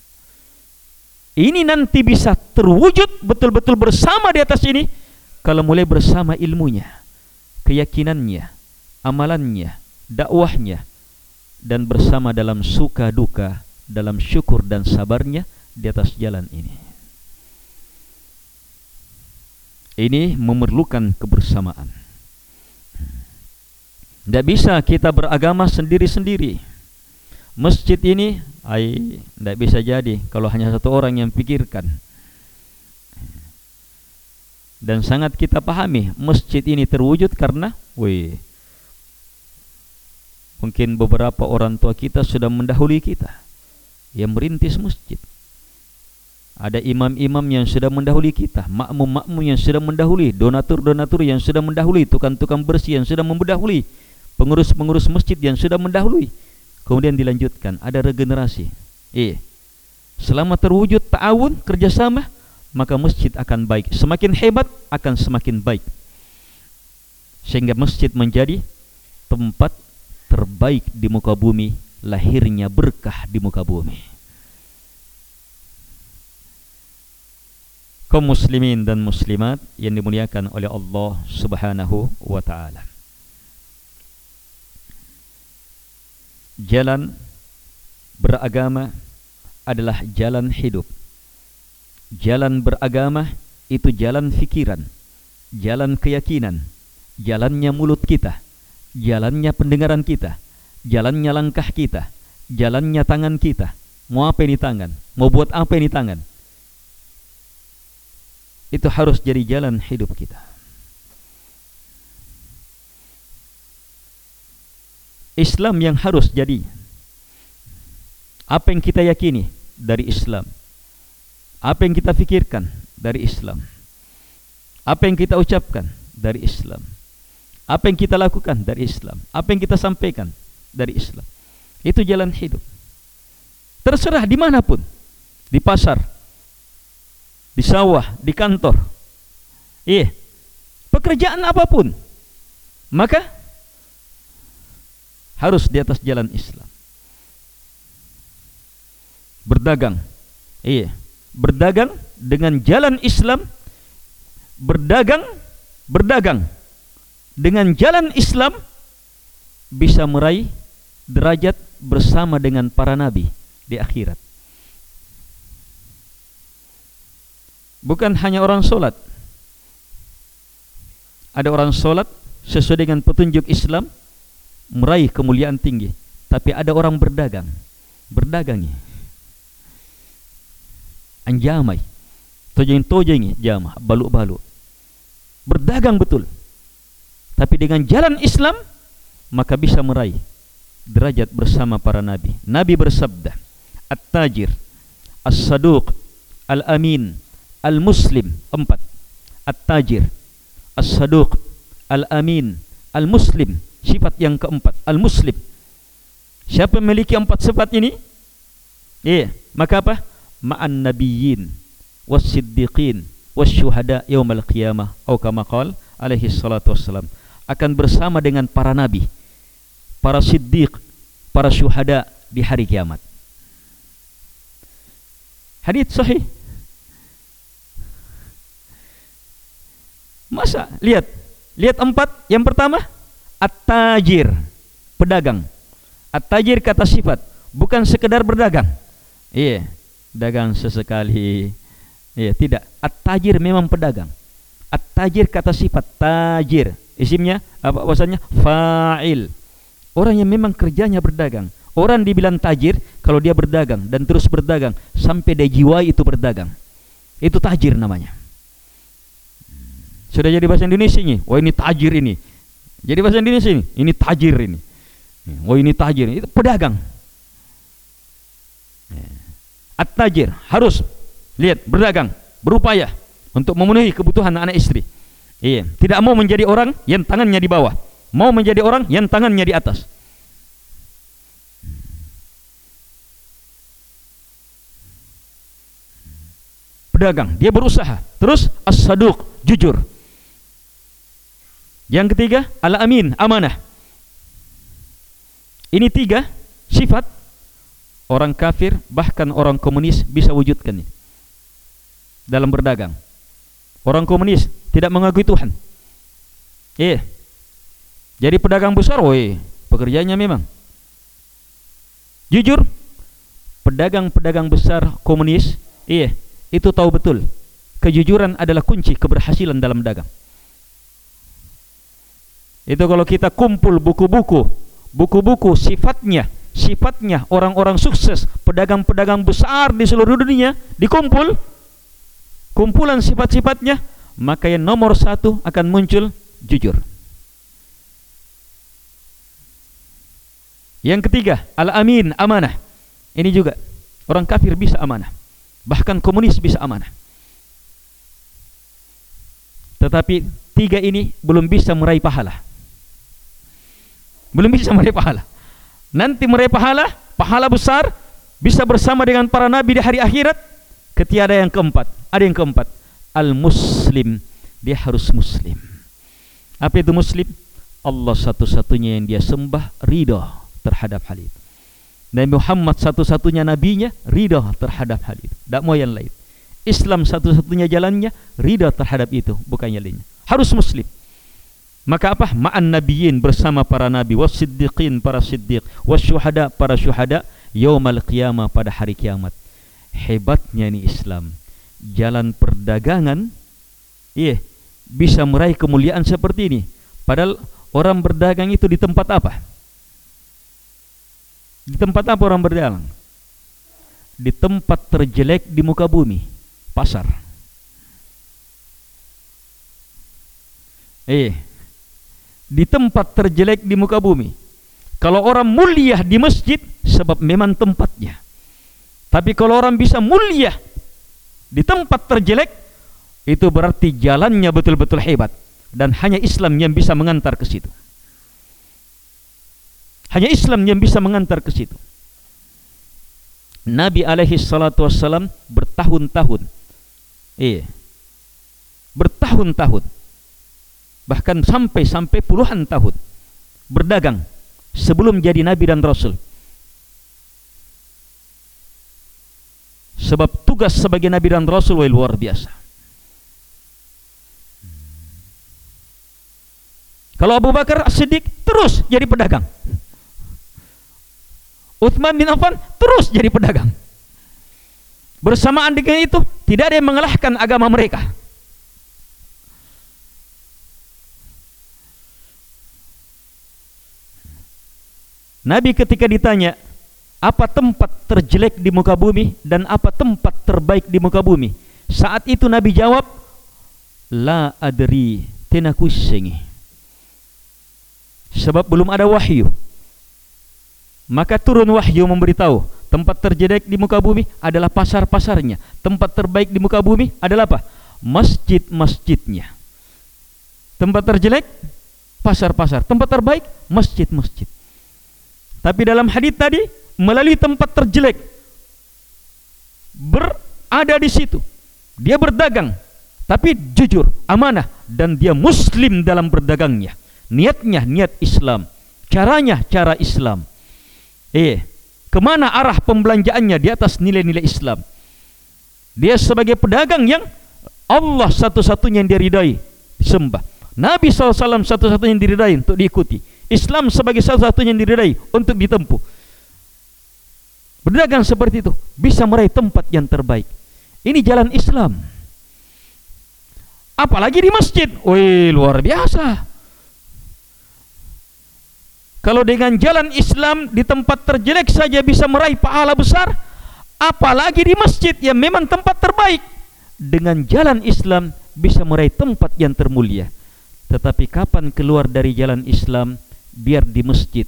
ini nanti bisa terwujud betul-betul bersama di atas ini kalau mulai bersama ilmunya, keyakinannya, amalannya, dakwahnya dan bersama dalam suka duka, dalam syukur dan sabarnya di atas jalan ini. Ini memerlukan kebersamaan. Tidak bisa kita beragama sendiri-sendiri. Masjid ini ai tidak bisa jadi kalau hanya satu orang yang pikirkan dan sangat kita pahami masjid ini terwujud karena weh mungkin beberapa orang tua kita sudah mendahului kita yang merintis masjid ada imam-imam yang sudah mendahului kita makmum-makmum yang sudah mendahului donatur-donatur yang sudah mendahului tukang-tukang bersih yang sudah mendahului pengurus-pengurus masjid yang sudah mendahului Kemudian dilanjutkan ada regenerasi. Eh, selama terwujud ta'awun kerjasama, maka masjid akan baik. Semakin hebat akan semakin baik. Sehingga masjid menjadi tempat terbaik di muka bumi, lahirnya berkah di muka bumi. Kaum muslimin dan muslimat yang dimuliakan oleh Allah Subhanahu wa taala. jalan beragama adalah jalan hidup. Jalan beragama itu jalan fikiran, jalan keyakinan, jalannya mulut kita, jalannya pendengaran kita, jalannya langkah kita, jalannya tangan kita. Mau apa ini tangan? Mau buat apa ini tangan? Itu harus jadi jalan hidup kita. Islam yang harus jadi Apa yang kita yakini dari Islam? Apa yang kita fikirkan dari Islam? Apa yang kita ucapkan dari Islam? Apa yang kita lakukan dari Islam? Apa yang kita sampaikan dari Islam? Itu jalan hidup. Terserah di mana pun, di pasar, di sawah, di kantor, iya, pekerjaan apapun, maka harus di atas jalan Islam. Berdagang, iya, berdagang dengan jalan Islam, berdagang, berdagang dengan jalan Islam bisa meraih derajat bersama dengan para nabi di akhirat. Bukan hanya orang solat. Ada orang solat sesuai dengan petunjuk Islam meraih kemuliaan tinggi. Tapi ada orang berdagang. Berdagangi. Anjamai. Tojeng-tojeng jamah. Baluk-baluk. Berdagang betul. Tapi dengan jalan Islam maka bisa meraih derajat bersama para nabi. Nabi bersabda, At-Tajir, As-Saduq, Al-Amin, Al-Muslim, empat. At-Tajir, As-Saduq, Al-Amin, Al-Muslim, sifat yang keempat, Al-Muslim. Siapa memiliki empat sifat ini? Ya, maka apa? Ma'an nabiyyin, was-siddiqin, was-syuhada yawmal qiyamah. Atau kama qala alaihi salatu wassalam akan bersama dengan para nabi, para siddiq, para syuhada di hari kiamat. Hadis sahih. Masa lihat, lihat empat. Yang pertama, at-tajir, pedagang. At-tajir kata sifat, bukan sekedar berdagang. Iya, dagang sesekali. Iya, tidak. At-tajir memang pedagang. At-tajir kata sifat tajir Isimnya apa bahasanya? Fa'il. Orang yang memang kerjanya berdagang. Orang dibilang tajir kalau dia berdagang dan terus berdagang sampai dia jiwa itu berdagang. Itu tajir namanya. Sudah jadi bahasa Indonesia ini. Wah ini tajir ini. Jadi bahasa Indonesia ini. Ini tajir ini. Wah ini tajir. Itu pedagang. At-tajir harus lihat berdagang, berupaya untuk memenuhi kebutuhan anak istri. Iya, tidak mau menjadi orang yang tangannya di bawah, mau menjadi orang yang tangannya di atas. Pedagang, dia berusaha. Terus as-saduq, jujur. Yang ketiga, al-amin, amanah. Ini tiga sifat orang kafir bahkan orang komunis bisa wujudkan ini dalam berdagang. Orang komunis tidak mengakui Tuhan. Iya. Jadi pedagang besar, woi, pekerjaannya memang. Jujur, pedagang-pedagang besar komunis, iya, itu tahu betul. Kejujuran adalah kunci keberhasilan dalam dagang. Itu kalau kita kumpul buku-buku, buku-buku sifatnya, sifatnya orang-orang sukses, pedagang-pedagang besar di seluruh dunia, dikumpul, kumpulan sifat-sifatnya maka yang nomor satu akan muncul jujur. Yang ketiga al-amin amanah. Ini juga orang kafir bisa amanah. Bahkan komunis bisa amanah. Tetapi tiga ini belum bisa meraih pahala belum bisa meraih pahala. Nanti meraih pahala pahala besar bisa bersama dengan para nabi di hari akhirat. Ketika ada yang keempat. Ada yang keempat. Al-Muslim. Dia harus Muslim. Apa itu Muslim? Allah satu-satunya yang dia sembah Ridha terhadap hal itu. Nabi Muhammad satu-satunya nabinya Ridha terhadap hal itu. Tak mau yang lain. Islam satu-satunya jalannya Ridha terhadap itu Bukan yang lainnya. Harus Muslim Maka apa? Ma'an nabiyin bersama para nabi Wasiddiqin para siddiq Wasyuhada para syuhada Yawmal qiyamah pada hari kiamat. Hebatnya ini Islam. Jalan perdagangan iya bisa meraih kemuliaan seperti ini. Padahal orang berdagang itu di tempat apa? Di tempat apa orang berdagang? Di tempat terjelek di muka bumi pasar. Eh di tempat terjelek di muka bumi. Kalau orang mulia di masjid sebab memang tempatnya. Tapi kalau orang bisa mulia di tempat terjelek, itu berarti jalannya betul-betul hebat. Dan hanya Islam yang bisa mengantar ke situ. Hanya Islam yang bisa mengantar ke situ. Nabi alaihi salatu wassalam bertahun-tahun. Eh bertahun-tahun bahkan sampai-sampai puluhan tahun berdagang sebelum jadi nabi dan rasul. Sebab tugas sebagai nabi dan rasul luar biasa. Kalau Abu Bakar Siddiq terus jadi pedagang. Uthman bin Affan terus jadi pedagang. Bersamaan dengan itu tidak ada yang mengalahkan agama mereka Nabi ketika ditanya apa tempat terjelek di muka bumi dan apa tempat terbaik di muka bumi? Saat itu Nabi jawab la adri tenakusengi sebab belum ada wahyu. Maka turun wahyu memberitahu tempat terjelek di muka bumi adalah pasar-pasarnya. Tempat terbaik di muka bumi adalah apa? Masjid-masjidnya. Tempat terjelek pasar-pasar. Tempat terbaik masjid-masjid tapi dalam hadis tadi melalui tempat terjelek berada di situ. Dia berdagang tapi jujur, amanah dan dia muslim dalam berdagangnya. Niatnya niat Islam, caranya cara Islam. Eh, kemana arah pembelanjaannya di atas nilai-nilai Islam? Dia sebagai pedagang yang Allah satu-satunya yang diridai, sembah. Nabi SAW satu-satunya yang diridai untuk diikuti. Islam sebagai salah satunya yang diridai untuk ditempuh. Berdagang seperti itu bisa meraih tempat yang terbaik. Ini jalan Islam. Apalagi di masjid. Wih, luar biasa. Kalau dengan jalan Islam di tempat terjelek saja bisa meraih pahala besar, apalagi di masjid yang memang tempat terbaik. Dengan jalan Islam bisa meraih tempat yang termulia. Tetapi kapan keluar dari jalan Islam, biar di masjid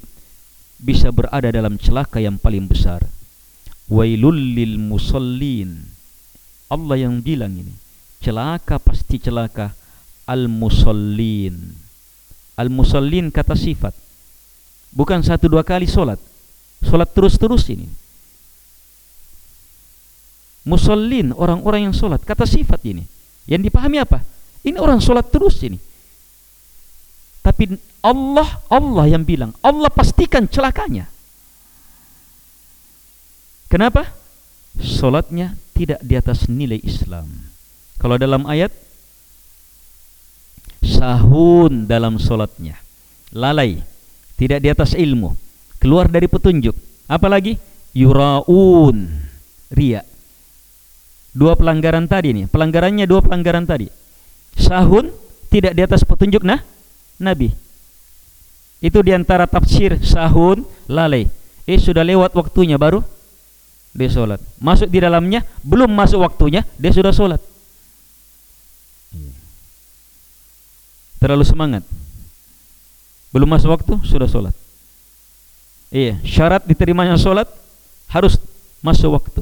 bisa berada dalam celaka yang paling besar. Wailul lil musallin. Allah yang bilang ini celaka pasti celaka. Al musallin. Al musallin kata sifat. Bukan satu dua kali solat. Solat terus-terus ini. Musallin orang-orang yang solat kata sifat ini. Yang dipahami apa? Ini orang solat terus ini tapi Allah Allah yang bilang. Allah pastikan celakanya. Kenapa? Solatnya tidak di atas nilai Islam. Kalau dalam ayat sahun dalam solatnya. Lalai. Tidak di atas ilmu. Keluar dari petunjuk. Apalagi yuraun. Ria. Dua pelanggaran tadi nih. Pelanggarannya dua pelanggaran tadi. Sahun tidak di atas petunjuk nah Nabi. Itu diantara tafsir sahun lalai. Eh sudah lewat waktunya baru dia solat. Masuk di dalamnya belum masuk waktunya dia sudah solat. Terlalu semangat. Belum masuk waktu sudah solat. Iya, syarat diterimanya solat harus masuk waktu.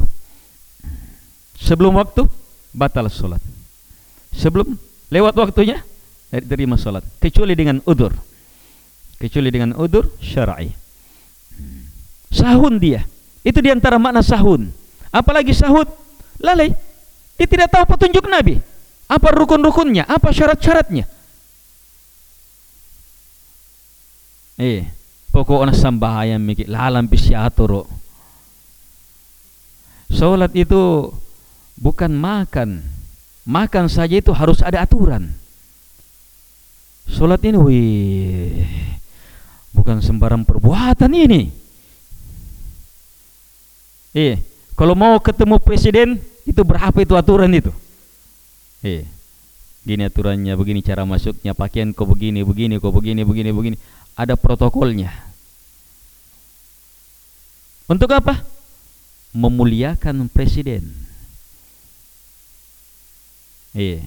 Sebelum waktu batal solat. Sebelum lewat waktunya diterima salat kecuali dengan udur. Kecuali dengan udur syar'i. Sahun dia. Itu diantara makna sahun. Apalagi sahut lalai. Dia tidak tahu petunjuk nabi. Apa rukun-rukunnya? Apa syarat-syaratnya? Eh pokoknya sambahaya mikir lalam pisyatur salat itu bukan makan. Makan saja itu harus ada aturan Solat ini wih, bukan sembarang perbuatan ini. Eh, kalau mau ketemu presiden itu berapa itu aturan itu? Eh, gini aturannya, begini cara masuknya, pakaian kau begini, begini, kau begini, begini, begini. Ada protokolnya. Untuk apa? Memuliakan presiden. Eh,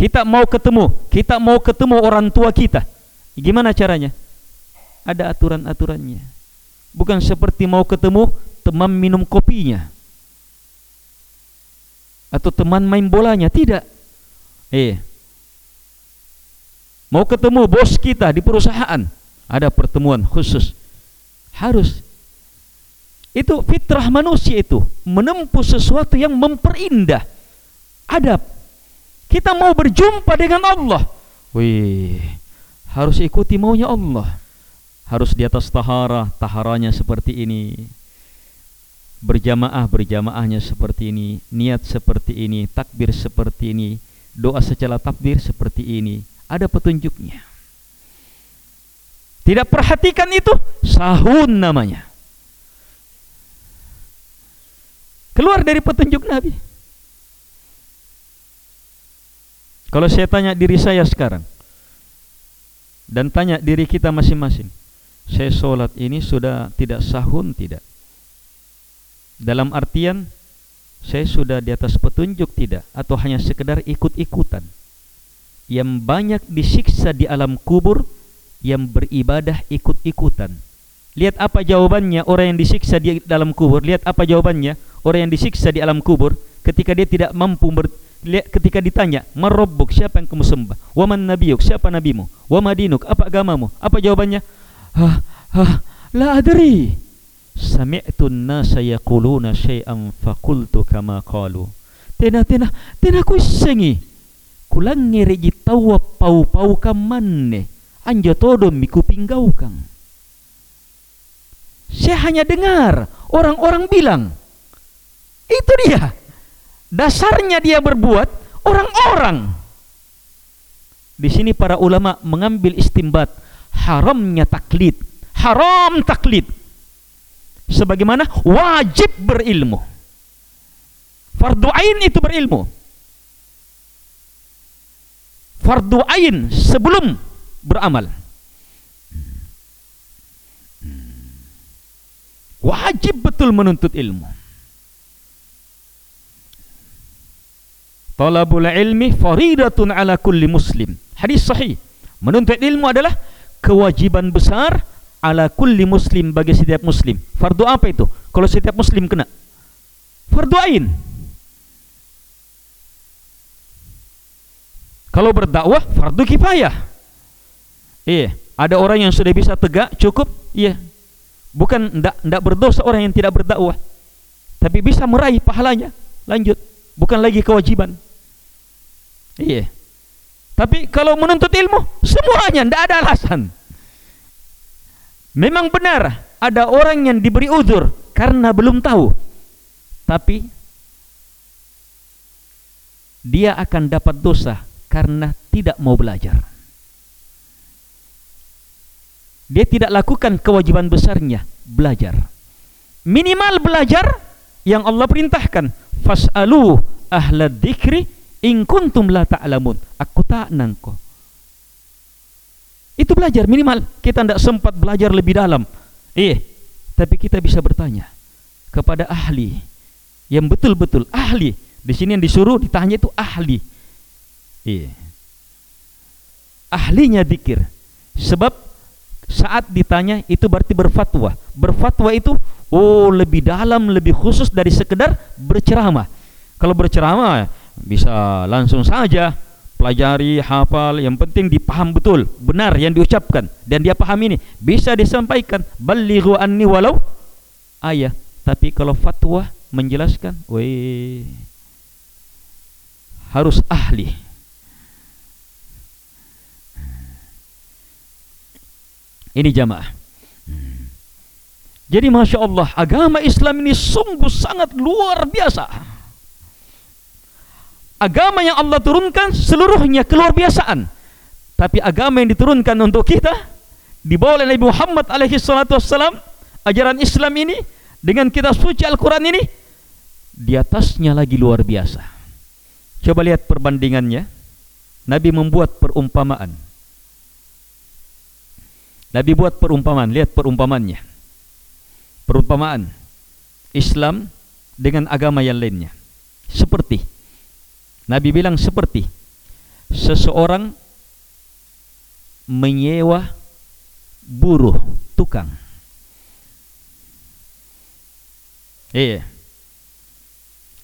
kita mau ketemu, kita mau ketemu orang tua kita. Gimana caranya? Ada aturan-aturannya. Bukan seperti mau ketemu teman minum kopinya. atau teman main bolanya tidak eh mau ketemu bos kita di perusahaan ada pertemuan khusus harus itu fitrah manusia itu menempuh sesuatu yang memperindah adab kita mau berjumpa dengan Allah. Wih harus ikuti maunya Allah. Harus di atas tahara taharanya seperti ini. Berjamaah berjamaahnya seperti ini. Niat seperti ini. Takbir seperti ini. Doa secara takbir seperti ini. Ada petunjuknya. Tidak perhatikan itu. Sahun namanya. Keluar dari petunjuk Nabi kalau saya tanya diri saya sekarang dan tanya diri kita masing-masing saya solat ini sudah tidak sahun tidak? Dalam artian saya sudah di atas petunjuk tidak? Atau hanya sekedar ikut-ikutan. Yang banyak disiksa di alam kubur yang beribadah ikut-ikutan. Lihat apa jawabannya orang yang disiksa di dalam kubur. Lihat apa jawabannya orang yang disiksa di alam kubur ketika dia tidak mampu ber, ketika ditanya marabbuk siapa yang kamu sembah? Wa man nabiyuk? Siapa nabimu? Wa madinuk? Apa agamamu? Apa jawabannya? Ha ha la adri. Sami'tu an-nasa yaquluna shay'an faqultu kama qalu. Tena tena tena ku sengi. Kulang ngere ji tawa pau pau kamanne. Anja todo mi kupinggau kang saya hanya dengar orang-orang bilang. Itu dia. Dasarnya dia berbuat orang-orang. Di sini para ulama mengambil istimbat haramnya taklid. Haram taklid. Sebagaimana wajib berilmu. Fardu ain itu berilmu. Fardu ain sebelum beramal. Wajib betul menuntut ilmu. Talabul ilmi faridatun ala kulli muslim. Hadis sahih. Menuntut ilmu adalah kewajiban besar ala kulli muslim bagi setiap muslim. Fardu apa itu? Kalau setiap muslim kena. Fardu ain. Kalau berdakwah fardu kifayah. Iya, ada orang yang sudah bisa tegak cukup, iya. Bukan ndak ndak berdosa orang yang tidak berdakwah. Tapi bisa meraih pahalanya. Lanjut. Bukan lagi kewajiban. Iya. Tapi kalau menuntut ilmu semuanya tidak ada alasan. Memang benar ada orang yang diberi uzur karena belum tahu. Tapi dia akan dapat dosa karena tidak mau belajar. Dia tidak lakukan kewajiban besarnya belajar. Minimal belajar yang Allah perintahkan. Fas'alu ahla dzikri In kuntum la ta'lamun. Aku tak nangko. Itu belajar minimal. Kita tidak sempat belajar lebih dalam. Eh, tapi kita bisa bertanya kepada ahli yang betul-betul ahli. Di sini yang disuruh ditanya itu ahli. Eh. Ahlinya dikir. Sebab saat ditanya itu berarti berfatwa. Berfatwa itu oh lebih dalam, lebih khusus dari sekedar berceramah. Kalau berceramah bisa langsung saja pelajari hafal yang penting dipaham betul benar yang diucapkan. Dan dia paham ini. Bisa disampaikan balighu anni walau ayah. Tapi kalau fatwa menjelaskan we harus ahli. Ini jamaah. Jadi masya Allah agama Islam ini sungguh sangat luar biasa agama yang Allah turunkan seluruhnya keluar biasaan. Tapi agama yang diturunkan untuk kita dibawa oleh Nabi Muhammad alaihi salatu wassalam, ajaran Islam ini dengan kitab suci Al-Quran ini di atasnya lagi luar biasa. Coba lihat perbandingannya. Nabi membuat perumpamaan. Nabi buat perumpamaan, lihat perumpamannya. Perumpamaan Islam dengan agama yang lainnya. Seperti Nabi bilang seperti seseorang menyewa buruh tukang. Iya.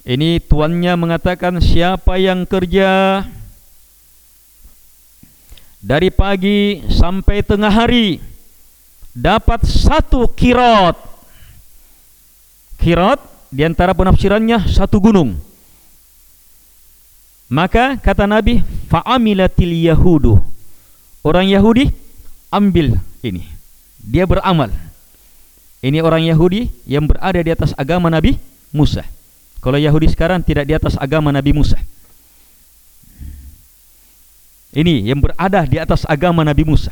Ini tuannya mengatakan siapa yang kerja dari pagi sampai tengah hari dapat satu kirot. Kirot di antara penafsirannya satu gunung. Maka kata Nabi, fa'amilatil yahudu. Orang Yahudi ambil ini. Dia beramal. Ini orang Yahudi yang berada di atas agama Nabi Musa. Kalau Yahudi sekarang tidak di atas agama Nabi Musa. Ini yang berada di atas agama Nabi Musa.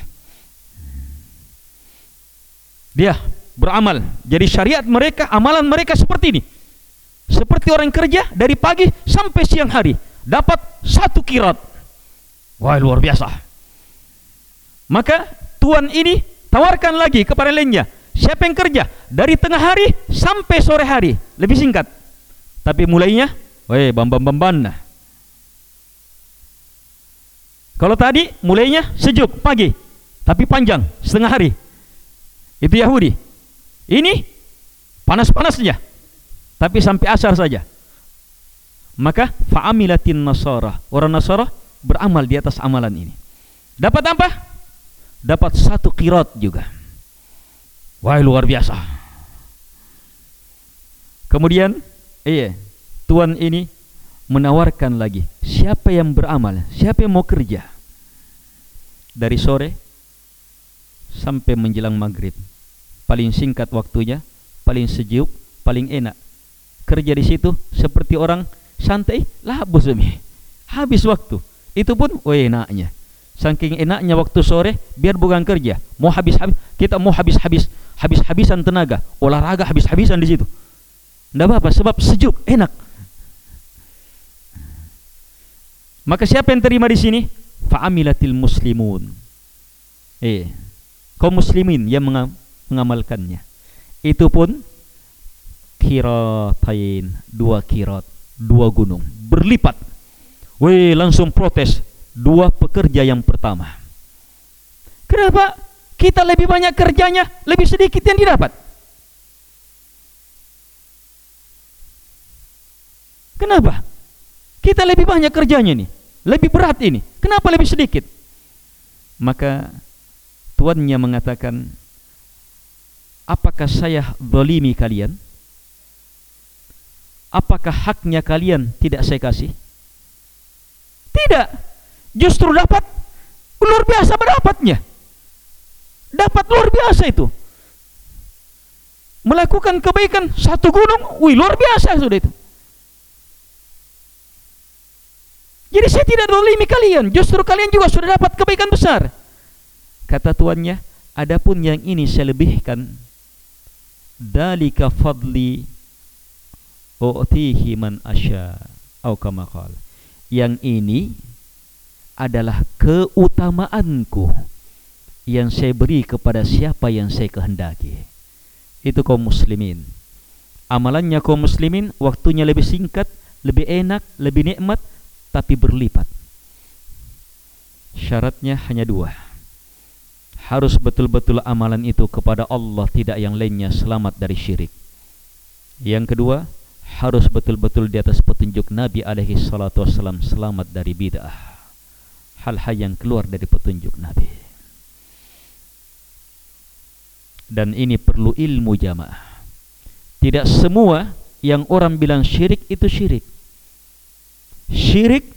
Dia beramal. Jadi syariat mereka, amalan mereka seperti ini. Seperti orang kerja dari pagi sampai siang hari dapat satu kirat. Wah luar biasa. Maka tuan ini tawarkan lagi kepada lainnya. Siapa yang kerja dari tengah hari sampai sore hari lebih singkat. Tapi mulainya, weh bam bam bam bam. Kalau tadi mulainya sejuk pagi, tapi panjang setengah hari. Itu Yahudi. Ini panas-panasnya, tapi sampai asar saja. Maka fa'amilatin nasara. Orang nasara beramal di atas amalan ini. Dapat apa? Dapat satu kirat juga. Wah luar biasa. Kemudian, iya, tuan ini menawarkan lagi. Siapa yang beramal? Siapa yang mau kerja? Dari sore sampai menjelang maghrib. Paling singkat waktunya, paling sejuk, paling enak. Kerja di situ seperti orang santai? Lah bos demi habis waktu. Itu pun oh enaknya. Saking enaknya waktu sore biar bukan kerja. Mau habis habis. Kita mau habis habis. Habis habisan tenaga. Olahraga habis habisan di situ. Tidak apa, apa sebab sejuk enak. Maka siapa yang terima di sini? Faamilatil muslimun. Eh kaum muslimin yang mengamalkannya. Itu pun kiratain dua kirat dua gunung berlipat. Weh langsung protes dua pekerja yang pertama. Kenapa kita lebih banyak kerjanya, lebih sedikit yang didapat? Kenapa? Kita lebih banyak kerjanya nih, lebih berat ini. Kenapa lebih sedikit? Maka tuannya mengatakan, apakah saya dolimi kalian? Apakah haknya kalian tidak saya kasih? Tidak. Justru dapat luar biasa berdapatnya. Dapat luar biasa itu. Melakukan kebaikan satu gunung, wih luar biasa sudah itu. Jadi saya tidak dolimi kalian, justru kalian juga sudah dapat kebaikan besar. Kata tuannya, adapun yang ini saya lebihkan, dalika fadli u'tihi man asya atau kama yang ini adalah keutamaanku yang saya beri kepada siapa yang saya kehendaki. Itu kaum muslimin. Amalannya kaum muslimin waktunya lebih singkat lebih enak lebih nikmat tapi berlipat. Syaratnya hanya dua. Harus betul-betul amalan itu kepada Allah tidak yang lainnya selamat dari syirik. Yang kedua harus betul-betul di atas petunjuk Nabi alaihi salatu wasallam selamat dari bid'ah. Hal-hal yang keluar dari petunjuk Nabi. Dan ini perlu ilmu jamaah. Tidak semua yang orang bilang syirik itu syirik. Syirik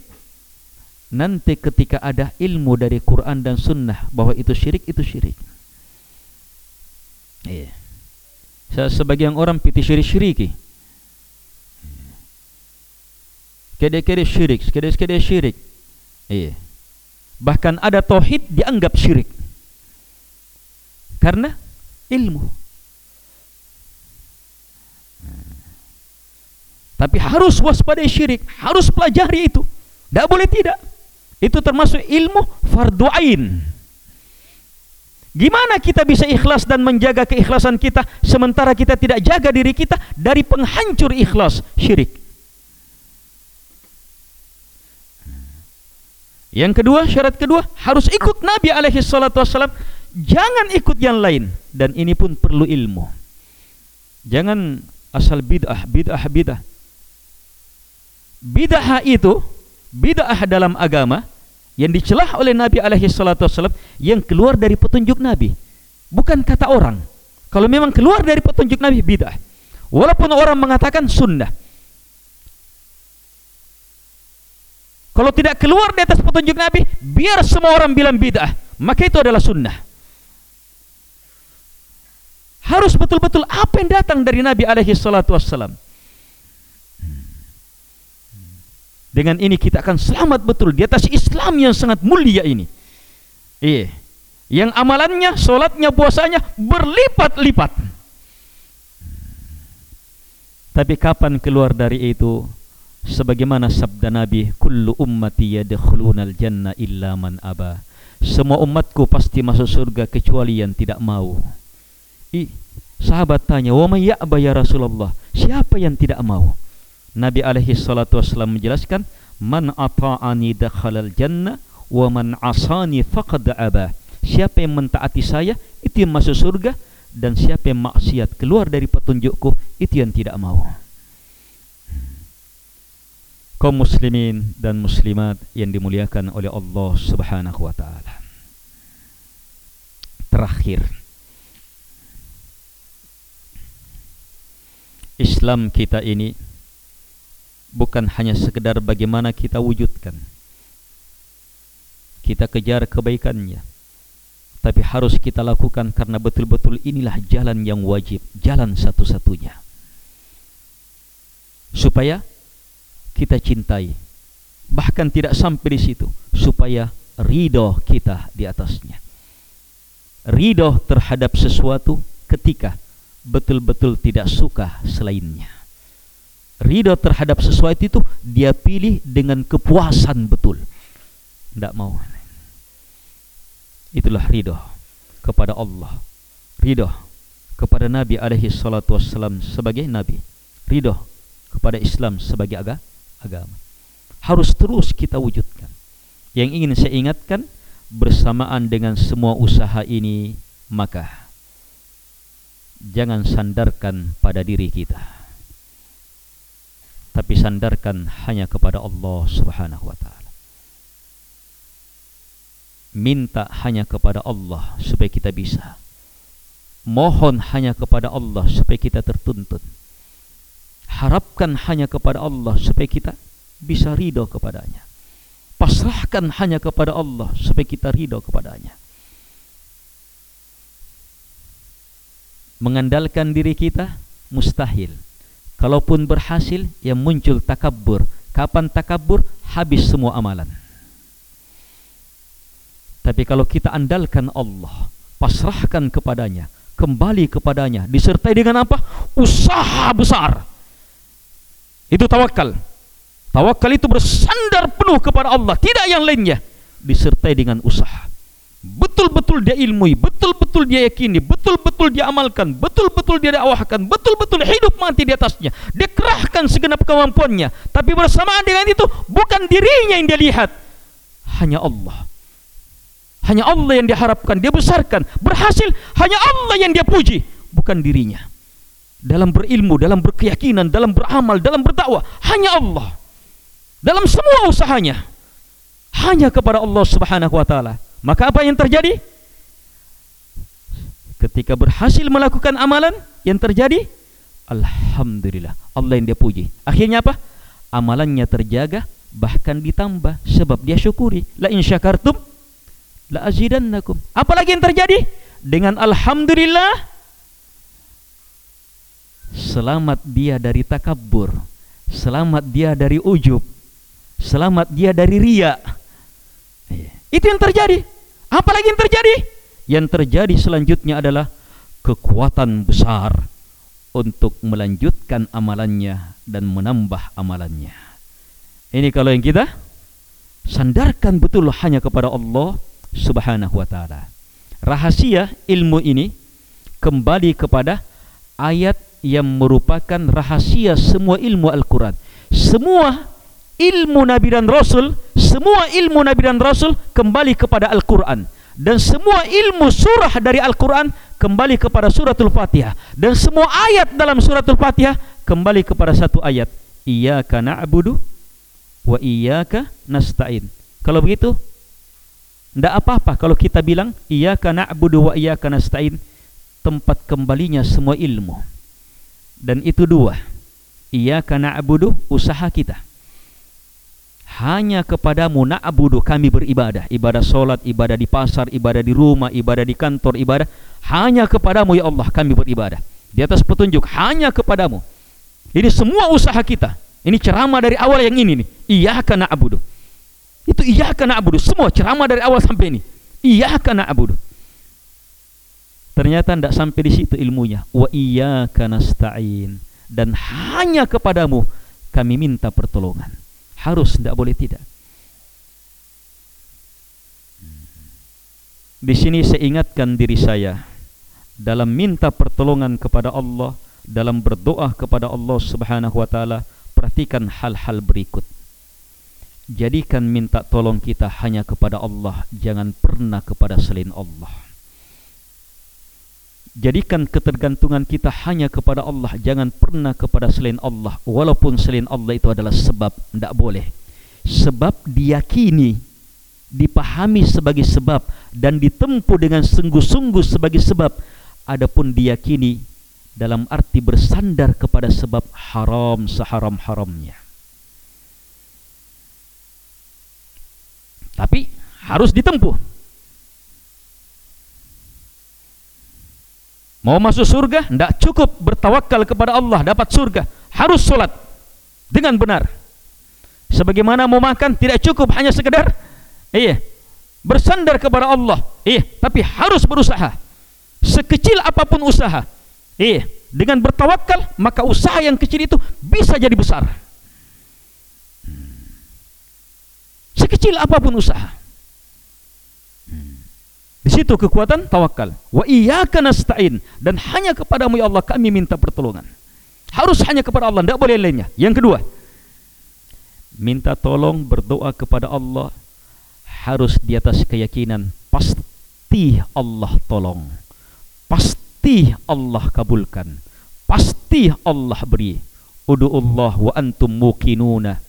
nanti ketika ada ilmu dari Quran dan sunnah bahwa itu syirik itu syirik. Iya. Sebagian orang piti syirik-syiriki Kede-kede syirik, kede-kede syirik. Iya. Bahkan ada tauhid dianggap syirik. Karena ilmu. Tapi harus waspadai syirik, harus pelajari itu. Tidak boleh tidak. Itu termasuk ilmu fardu ain. Gimana kita bisa ikhlas dan menjaga keikhlasan kita sementara kita tidak jaga diri kita dari penghancur ikhlas syirik? Yang kedua, syarat kedua harus ikut Nabi alaihi salatu wasallam, jangan ikut yang lain. Dan ini pun perlu ilmu. Jangan asal bid'ah, bid'ah, bid'ah. bid'ah itu bid'ah dalam agama yang dicelah oleh Nabi alaihi salatu wasallam yang keluar dari petunjuk Nabi. Bukan kata orang. Kalau memang keluar dari petunjuk Nabi bid'ah. Walaupun orang mengatakan sunnah kalau tidak keluar di atas petunjuk Nabi biar semua orang bilang bid'ah maka itu adalah sunnah harus betul-betul apa yang datang dari Nabi alaihi salatu wasallam Dengan ini kita akan selamat betul di atas Islam yang sangat mulia ini. Iya. Yang amalannya, solatnya, puasanya berlipat-lipat. Tapi kapan keluar dari itu? Sebagaimana sabda Nabi, "Kullu ummati yadkhuluna al-jannah illa man aba." Semua umatku pasti masuk surga kecuali yang tidak mau. I, sahabat tanya, "Wa may ya'ba ya Rasulullah?" Siapa yang tidak mau? Nabi alaihi salatu wasallam menjelaskan man ata'ani dakhalal jannah wa man asani faqad aba siapa yang mentaati saya itu yang masuk surga dan siapa yang maksiat keluar dari petunjukku itu yang tidak mau kaum muslimin dan muslimat yang dimuliakan oleh Allah Subhanahu wa taala. Terakhir. Islam kita ini bukan hanya sekedar bagaimana kita wujudkan kita kejar kebaikannya tapi harus kita lakukan karena betul-betul inilah jalan yang wajib jalan satu-satunya. Supaya kita cintai. Bahkan tidak sampai di situ supaya ridho kita di atasnya. Ridho terhadap sesuatu ketika betul-betul tidak suka selainnya. Ridho terhadap sesuatu itu dia pilih dengan kepuasan betul. Tidak mau. Itulah ridho kepada Allah. Ridho kepada Nabi alaihi salatu wassalam sebagai Nabi. Ridho kepada Islam sebagai aga agama harus terus kita wujudkan yang ingin saya ingatkan bersamaan dengan semua usaha ini maka jangan sandarkan pada diri kita tapi sandarkan hanya kepada Allah Subhanahu wa taala. Minta hanya kepada Allah supaya kita bisa. Mohon hanya kepada Allah supaya kita tertuntun. Harapkan hanya kepada Allah supaya kita bisa ridho kepadanya. Pasrahkan hanya kepada Allah supaya kita ridho kepadanya. Mengandalkan diri kita mustahil. Kalaupun berhasil yang muncul takabur. Kapan takabur? Habis semua amalan. Tapi kalau kita andalkan Allah, pasrahkan kepadanya, kembali kepadanya, disertai dengan apa? Usaha besar. Itu tawakal. Tawakal itu bersandar penuh kepada Allah, tidak yang lainnya. Disertai dengan usaha betul-betul dia ilmui, betul-betul dia yakini, betul-betul dia amalkan, betul-betul dia dakwahkan, betul-betul hidup mati di atasnya. Dia kerahkan segenap kemampuannya. Tapi bersamaan dengan itu, bukan dirinya yang dia lihat. Hanya Allah. Hanya Allah yang diharapkan, dia besarkan. Berhasil, hanya Allah yang dia puji. Bukan dirinya. Dalam berilmu, dalam berkeyakinan, dalam beramal, dalam berdakwah. Hanya Allah. Dalam semua usahanya. Hanya kepada Allah subhanahu wa ta'ala. Maka apa yang terjadi? Ketika berhasil melakukan amalan yang terjadi Alhamdulillah Allah yang dia puji Akhirnya apa? Amalannya terjaga Bahkan ditambah Sebab dia syukuri La in syakartum La azidannakum Apalagi yang terjadi? Dengan Alhamdulillah Selamat dia dari takabur Selamat dia dari ujub Selamat dia dari riak itu yang terjadi. Apa lagi yang terjadi? Yang terjadi selanjutnya adalah kekuatan besar untuk melanjutkan amalannya dan menambah amalannya. Ini kalau yang kita sandarkan betul hanya kepada Allah Subhanahu wa taala. Rahasia ilmu ini kembali kepada ayat yang merupakan rahasia semua ilmu Al-Quran. Semua ilmu Nabi dan Rasul semua ilmu Nabi dan Rasul kembali kepada Al-Quran dan semua ilmu surah dari Al-Quran kembali kepada suratul Fatihah dan semua ayat dalam suratul Fatihah kembali kepada satu ayat Iyaka na'budu wa iyyaka nasta'in. Kalau begitu tidak apa-apa kalau kita bilang iyyaka na'budu wa iyyaka nasta'in tempat kembalinya semua ilmu. Dan itu dua. Iyyaka na'budu usaha kita. Hanya kepadamu na'budu kami beribadah. Ibadah solat ibadah di pasar ibadah di rumah ibadah di kantor ibadah. Hanya kepadamu ya Allah kami beribadah. Di atas petunjuk hanya kepadamu. Ini semua usaha kita. Ini ceramah dari awal yang ini nih. Iyyaka na'budu. Itu iyyaka na'budu. Semua ceramah dari awal sampai ini. Iyyaka na'budu ternyata tidak sampai di situ ilmunya. Wa iyyaka nasta'in. Dan hanya kepadamu kami minta pertolongan. Harus tidak boleh tidak. Di sini saya ingatkan diri saya. Dalam minta pertolongan kepada Allah dalam berdoa kepada Allah Subhanahu wa taala perhatikan hal-hal berikut. Jadikan minta tolong kita hanya kepada Allah jangan pernah kepada selain Allah jadikan ketergantungan kita hanya kepada Allah jangan pernah kepada selain Allah. Walaupun selain Allah itu adalah sebab tidak boleh. Sebab diyakini dipahami sebagai sebab dan ditempuh dengan sungguh-sungguh sebagai sebab adapun diyakini dalam arti bersandar kepada sebab haram seharam-haramnya tapi harus ditempuh Mau masuk surga? Tidak cukup bertawakal kepada Allah dapat surga. Harus solat dengan benar. Sebagaimana mau makan tidak cukup hanya sekedar iya bersandar kepada Allah. Iya, tapi harus berusaha. Sekecil apapun usaha. Iya, dengan bertawakal maka usaha yang kecil itu bisa jadi besar. Sekecil apapun usaha. Di situ kekuatan tawakal. Wa iyyaka nasta'in dan hanya kepadamu ya Allah kami minta pertolongan. Harus hanya kepada Allah, tidak boleh lainnya. Yang kedua, minta tolong berdoa kepada Allah harus di atas keyakinan pasti Allah tolong. Pasti Allah kabulkan. Pasti Allah beri. Udu'ullah wa antum muqinuna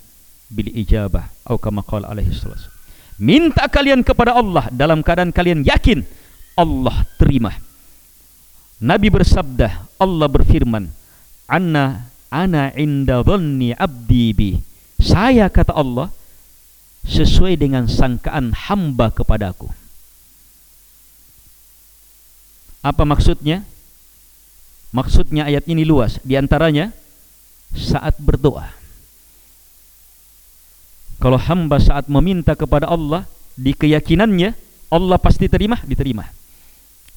bil ijabah. Atau kama qala alaihi salatu minta kalian kepada Allah dalam keadaan kalian yakin Allah terima. Nabi bersabda Allah berfirman anna ana inda dhanni abdi bi. Saya kata Allah sesuai dengan sangkaan hamba kepadaku. Apa maksudnya? Maksudnya ayat ini luas. Di antaranya saat berdoa kalau hamba saat meminta kepada Allah di keyakinannya Allah pasti terima diterima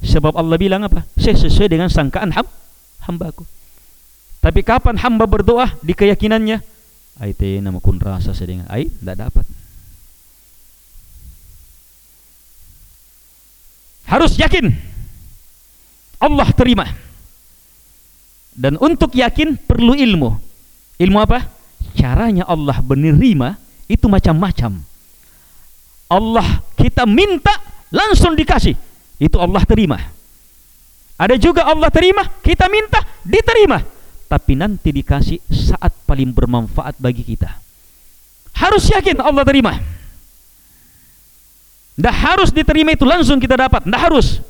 sebab Allah bilang apa? Saya sesuai dengan sangkaan ham, hambaku tapi kapan hamba berdoa di keyakinannya? Aite nama kun rasa sedang ai tidak dapat. Harus yakin. Allah terima. Dan untuk yakin perlu ilmu. Ilmu apa? Caranya Allah menerima itu macam-macam. Allah kita minta langsung dikasih. Itu Allah terima. Ada juga Allah terima kita minta diterima. Tapi nanti dikasih saat paling bermanfaat bagi kita. Harus yakin Allah terima. Tidak harus diterima itu langsung kita dapat. Tidak harus.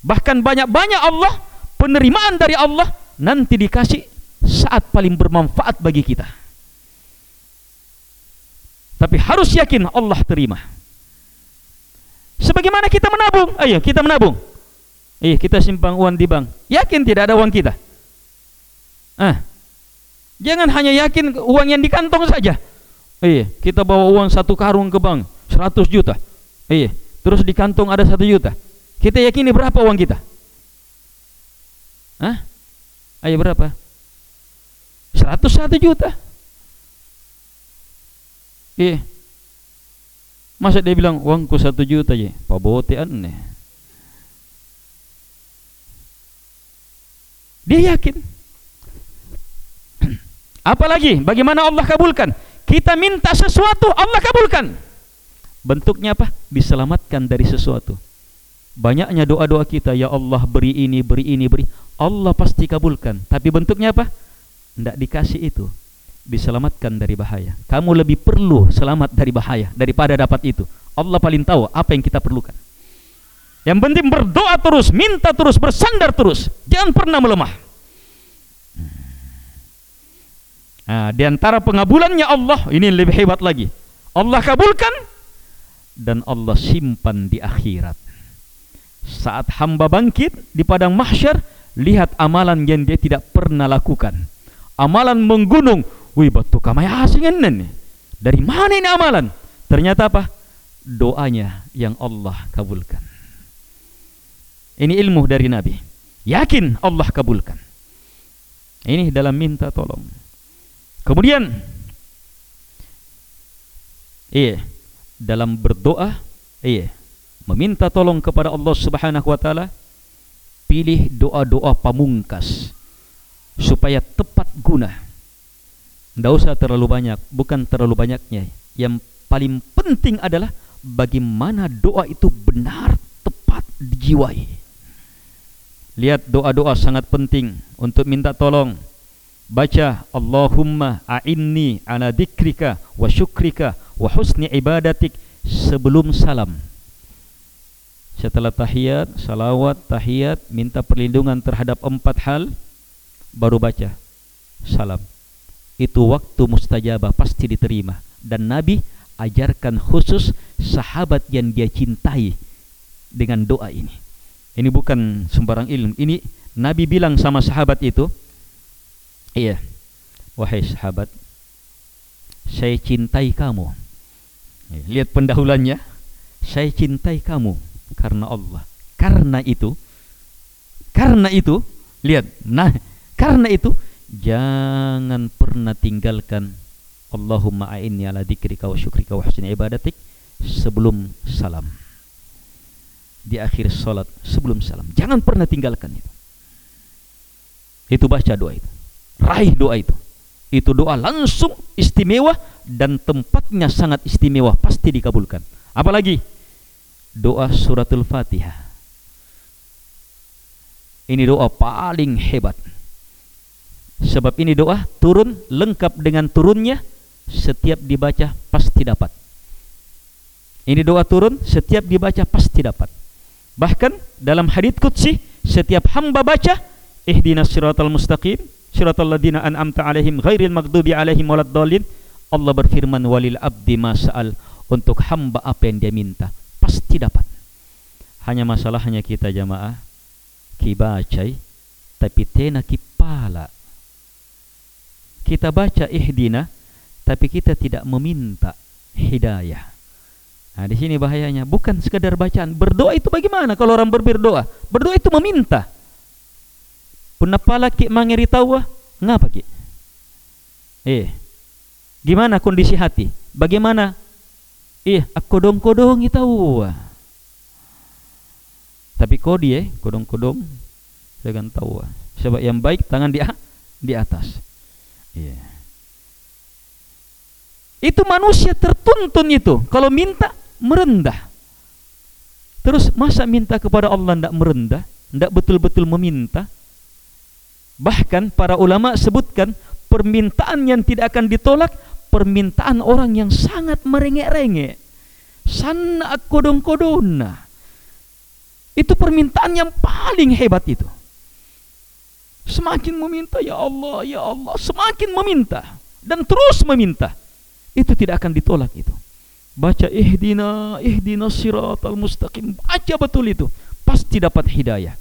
Bahkan banyak-banyak Allah penerimaan dari Allah nanti dikasih saat paling bermanfaat bagi kita tapi harus yakin Allah terima. Sebagaimana kita menabung, ayo kita menabung. Eh, kita simpan uang di bank. Yakin tidak ada uang kita? Ah. Jangan hanya yakin uang yang di kantong saja. Eh, kita bawa uang satu karung ke bank, 100 juta. Eh, terus di kantong ada satu juta. Kita yakini berapa uang kita? Ah? Ayo berapa? 101 juta. Eh Masa dia bilang Uangku satu juta je. Pabote aneh Dia yakin. Apalagi Bagaimana Allah kabulkan? Kita minta sesuatu Allah kabulkan. Bentuknya apa? Diselamatkan dari sesuatu. Banyaknya doa-doa kita Ya Allah beri ini, beri ini, beri. Allah pasti kabulkan. Tapi bentuknya apa? Tidak dikasih itu diselamatkan dari bahaya. Kamu lebih perlu selamat dari bahaya daripada dapat itu. Allah paling tahu apa yang kita perlukan. Yang penting berdoa terus, minta terus, bersandar terus. Jangan pernah melemah. Nah, di antara pengabulannya Allah, ini lebih hebat lagi. Allah kabulkan dan Allah simpan di akhirat. Saat hamba bangkit di padang mahsyar, lihat amalan yang dia tidak pernah lakukan. Amalan menggunung. Wih, batu kamai asingan nih. Dari mana ini amalan? Ternyata apa? Doanya yang Allah kabulkan. Ini ilmu dari Nabi. Yakin Allah kabulkan. Ini dalam minta tolong. Kemudian iya, dalam berdoa, iya, meminta tolong kepada Allah Subhanahu wa taala, pilih doa-doa pamungkas supaya tepat guna. Tidak usah terlalu banyak, bukan terlalu banyaknya. Yang paling penting adalah bagaimana doa itu benar tepat dijiwai. Lihat doa-doa sangat penting untuk minta tolong. Baca Allahumma a'inni ala dikrika wa syukrika wa husni ibadatik sebelum salam. Setelah tahiyat, salawat, tahiyat, minta perlindungan terhadap empat hal, baru baca salam. Itu waktu mustajabah pasti diterima. Dan Nabi ajarkan khusus sahabat yang dia cintai dengan doa ini. Ini bukan sembarang ilmu. Ini Nabi bilang sama sahabat itu, "Iya, wahai sahabat, saya cintai kamu." Lihat pendahuluannya, "Saya cintai kamu karena Allah." Karena itu, karena itu, lihat, nah, karena itu jangan pernah tinggalkan Allahumma a'inni ala dzikrika wa syukrika wa husni ibadatik sebelum salam di akhir solat sebelum salam. Jangan pernah tinggalkan itu. Itu baca doa itu. Raih doa itu. Itu doa langsung istimewa dan tempatnya sangat istimewa. Pasti dikabulkan. Apalagi doa suratul fatihah. Ini doa paling hebat. Sebab ini doa turun lengkap dengan turunnya. Setiap dibaca pasti dapat. Ini doa turun setiap dibaca pasti dapat. Bahkan dalam hadits qudsi setiap hamba baca ihdinas siratal mustaqim siratal ladzina an'amta alaihim ghairil maghdubi alaihim waladdallin Allah berfirman walil abdi masal untuk hamba apa yang dia minta pasti dapat. Hanya masalahnya kita jamaah kibacai tapi tena kipala. Kita baca ihdina tapi kita tidak meminta hidayah. Nah, di sini bahayanya bukan sekadar bacaan. Berdoa itu bagaimana kalau orang berdoa? Berdoa itu meminta. Punapala ki mangeri tahu ngapa ki? Eh. Gimana kondisi hati? Bagaimana? Eh, aku kodong-kodong itu Tapi kau dia, eh, kodong-kodong, saya kan tahu. Sebab yang baik tangan dia di atas. Iya. Itu manusia tertuntun itu. Kalau minta merendah. Terus masa minta kepada Allah tidak merendah, tidak betul-betul meminta. Bahkan para ulama sebutkan permintaan yang tidak akan ditolak permintaan orang yang sangat merengek-rengek. Sana kodong-kodona. Itu permintaan yang paling hebat itu. Semakin meminta ya Allah, ya Allah, semakin meminta dan terus meminta. Itu tidak akan ditolak itu. Baca ihdina ihdina siratal mustaqim. Baca betul itu. Pasti dapat hidayah.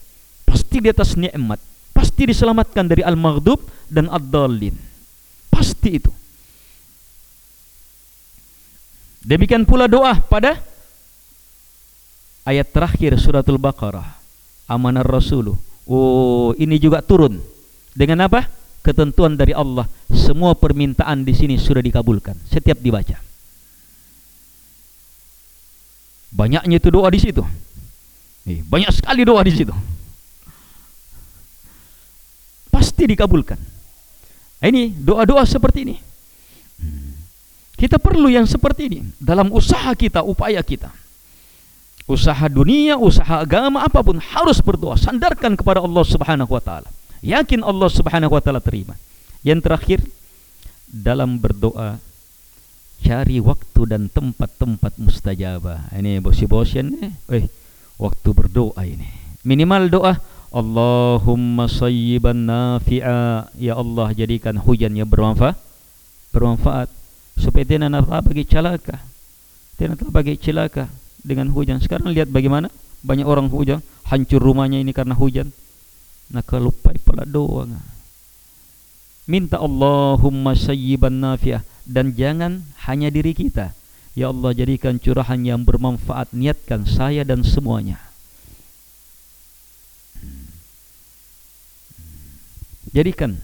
Pasti di atas nikmat. Pasti diselamatkan dari al-maghdub dan ad-dallin. Pasti itu. Demikian pula doa pada ayat terakhir suratul baqarah. Amanah rasuluh oh ini juga turun dengan apa ketentuan dari Allah semua permintaan di sini sudah dikabulkan setiap dibaca Banyaknya itu doa di situ. Nih, banyak sekali doa di situ. Pasti dikabulkan. Ini doa-doa seperti ini. Kita perlu yang seperti ini dalam usaha kita, upaya kita. Usaha dunia, usaha agama apapun harus berdoa, sandarkan kepada Allah Subhanahu wa taala. Yakin Allah Subhanahu wa taala terima. Yang terakhir, dalam berdoa cari waktu dan tempat-tempat mustajabah. Ini bosi-bosian ni. Eh, waktu berdoa ini. Minimal doa Allahumma sayyiban nafi'a Ya Allah jadikan hujan yang bermanfaat Bermanfaat Supaya tidak nak bagi celaka Tidak nak bagi celaka Dengan hujan. Sekarang lihat bagaimana. Banyak orang hujan. Hancur rumahnya ini karena hujan. Nak lupai pula doa Minta Allahumma sayyiban nafi'a Dan jangan hanya diri kita. Ya Allah jadikan curahan yang bermanfaat. Niatkan saya dan semuanya. Jadikan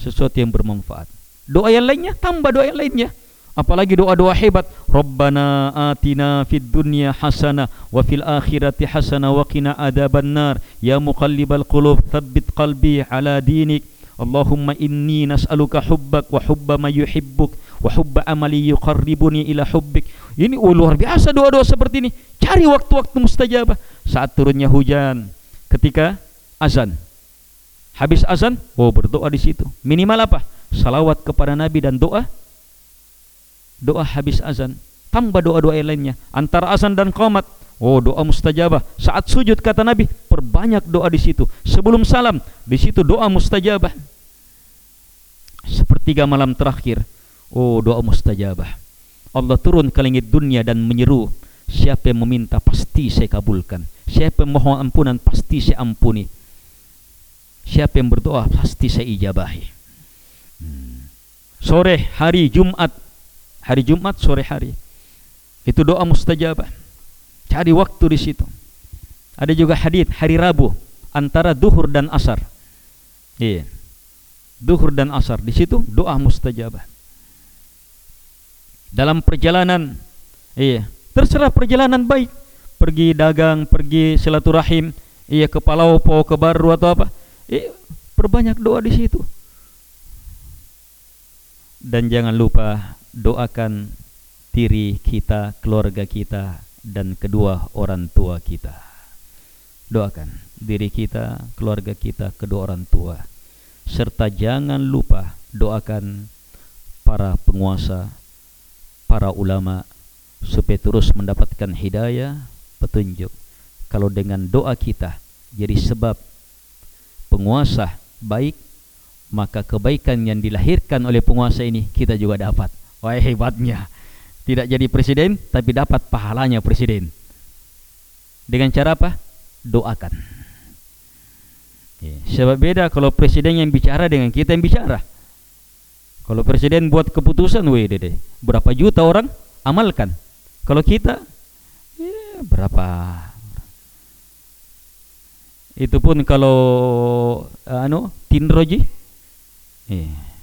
sesuatu yang bermanfaat. Doa yang lainnya tambah doa yang lainnya. Apalagi doa-doa hebat. Rabbana atina fid dunya hasana wa fil akhirati hasana wa qina adzabannar. Ya muqallibal qulub tsabbit qalbi ala dinik. Allahumma inni nas'aluka hubbak wa hubba ma yuhibbuk wa hubba amali yuqarribuni ila hubbik. Ini oh, luar biasa doa-doa seperti ini. Cari waktu-waktu mustajabah saat turunnya hujan, ketika azan. Habis azan, oh berdoa di situ. Minimal apa? Salawat kepada Nabi dan doa. Doa habis azan. Tambah doa-doa lainnya. Antara azan dan qamat. Oh doa mustajabah. Saat sujud kata Nabi, perbanyak doa di situ. Sebelum salam, di situ doa mustajabah. Sepertiga malam terakhir. Oh doa mustajabah. Allah turun ke langit dunia dan menyeru. Siapa yang meminta pasti saya kabulkan. Siapa yang mohon ampunan pasti saya ampuni. Siapa yang berdoa pasti saya ijabahi. Hmm. Sore hari Jumat, hari Jumat sore hari. Itu doa mustajabah. Cari waktu di situ. Ada juga hadis hari Rabu antara duhur dan asar. Iya. Duhur dan asar di situ doa mustajabah. Dalam perjalanan iya, terserah perjalanan baik. Pergi dagang, pergi silaturahim, iya ke Palaupo, ke Baru atau apa? Eh, perbanyak doa di situ. Dan jangan lupa doakan diri kita, keluarga kita dan kedua orang tua kita. Doakan diri kita, keluarga kita, kedua orang tua. Serta jangan lupa doakan para penguasa, para ulama supaya terus mendapatkan hidayah, petunjuk. Kalau dengan doa kita jadi sebab penguasa baik maka kebaikan yang dilahirkan oleh penguasa ini kita juga dapat wah hebatnya tidak jadi presiden tapi dapat pahalanya presiden. Dengan cara apa? Doakan. Ya. sebab beda kalau presiden yang bicara dengan kita yang bicara. Kalau presiden buat keputusan weh dede berapa juta orang amalkan. Kalau kita ya, berapa? Itu pun kalau uh, anu tinroji? Eh.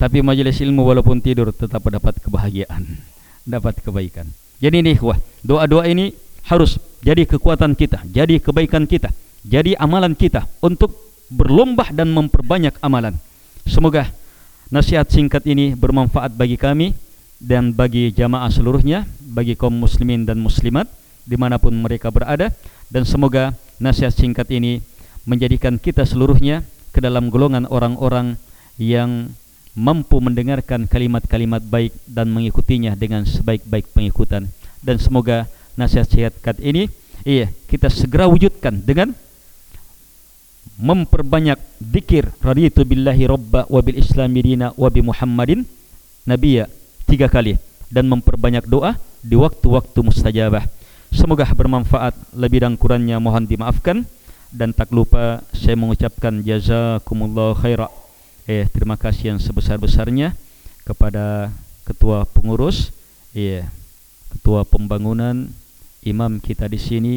Tapi majelis ilmu walaupun tidur tetap dapat kebahagiaan dapat kebaikan. Jadi ini wah doa-doa ini harus jadi kekuatan kita jadi kebaikan kita jadi amalan kita untuk berlomba dan memperbanyak amalan. Semoga nasihat singkat ini bermanfaat bagi kami dan bagi jamaah seluruhnya bagi kaum muslimin dan muslimat dimanapun mereka berada. Dan semoga nasihat singkat ini menjadikan kita seluruhnya ke dalam golongan orang-orang yang mampu mendengarkan kalimat-kalimat baik dan mengikutinya dengan sebaik-baik pengikutan. Dan semoga nasihat singkat ini iya kita segera wujudkan dengan memperbanyak zikir raditu billahi rabba wa bil islami dina wa bi muhammadin nabiyya tiga kali. Dan memperbanyak doa di waktu-waktu mustajabah. Semoga bermanfaat. Lebih dan kurangnya mohon dimaafkan. Dan tak lupa saya mengucapkan jazakumullah khaira. Eh terima kasih yang sebesar-besarnya kepada ketua pengurus, eh ketua pembangunan, imam kita di sini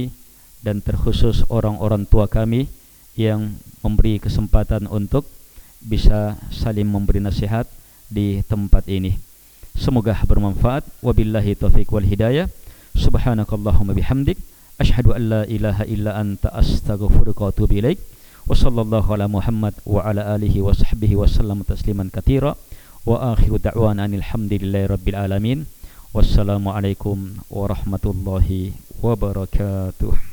dan terkhusus orang-orang tua kami yang memberi kesempatan untuk bisa saling memberi nasihat di tempat ini. Semoga bermanfaat. Wabillahi taufiq wal hidayah. Subhanakallahumma bihamdik Ashhadu an la ilaha illa anta astaghfiruka wa atubu ilaik Wa sallallahu ala Muhammad wa ala alihi wa sahbihi wa sallam tasliman katira Wa akhiru da'wan anilhamdulillahi rabbil alamin. Wassalamualaikum warahmatullahi wabarakatuh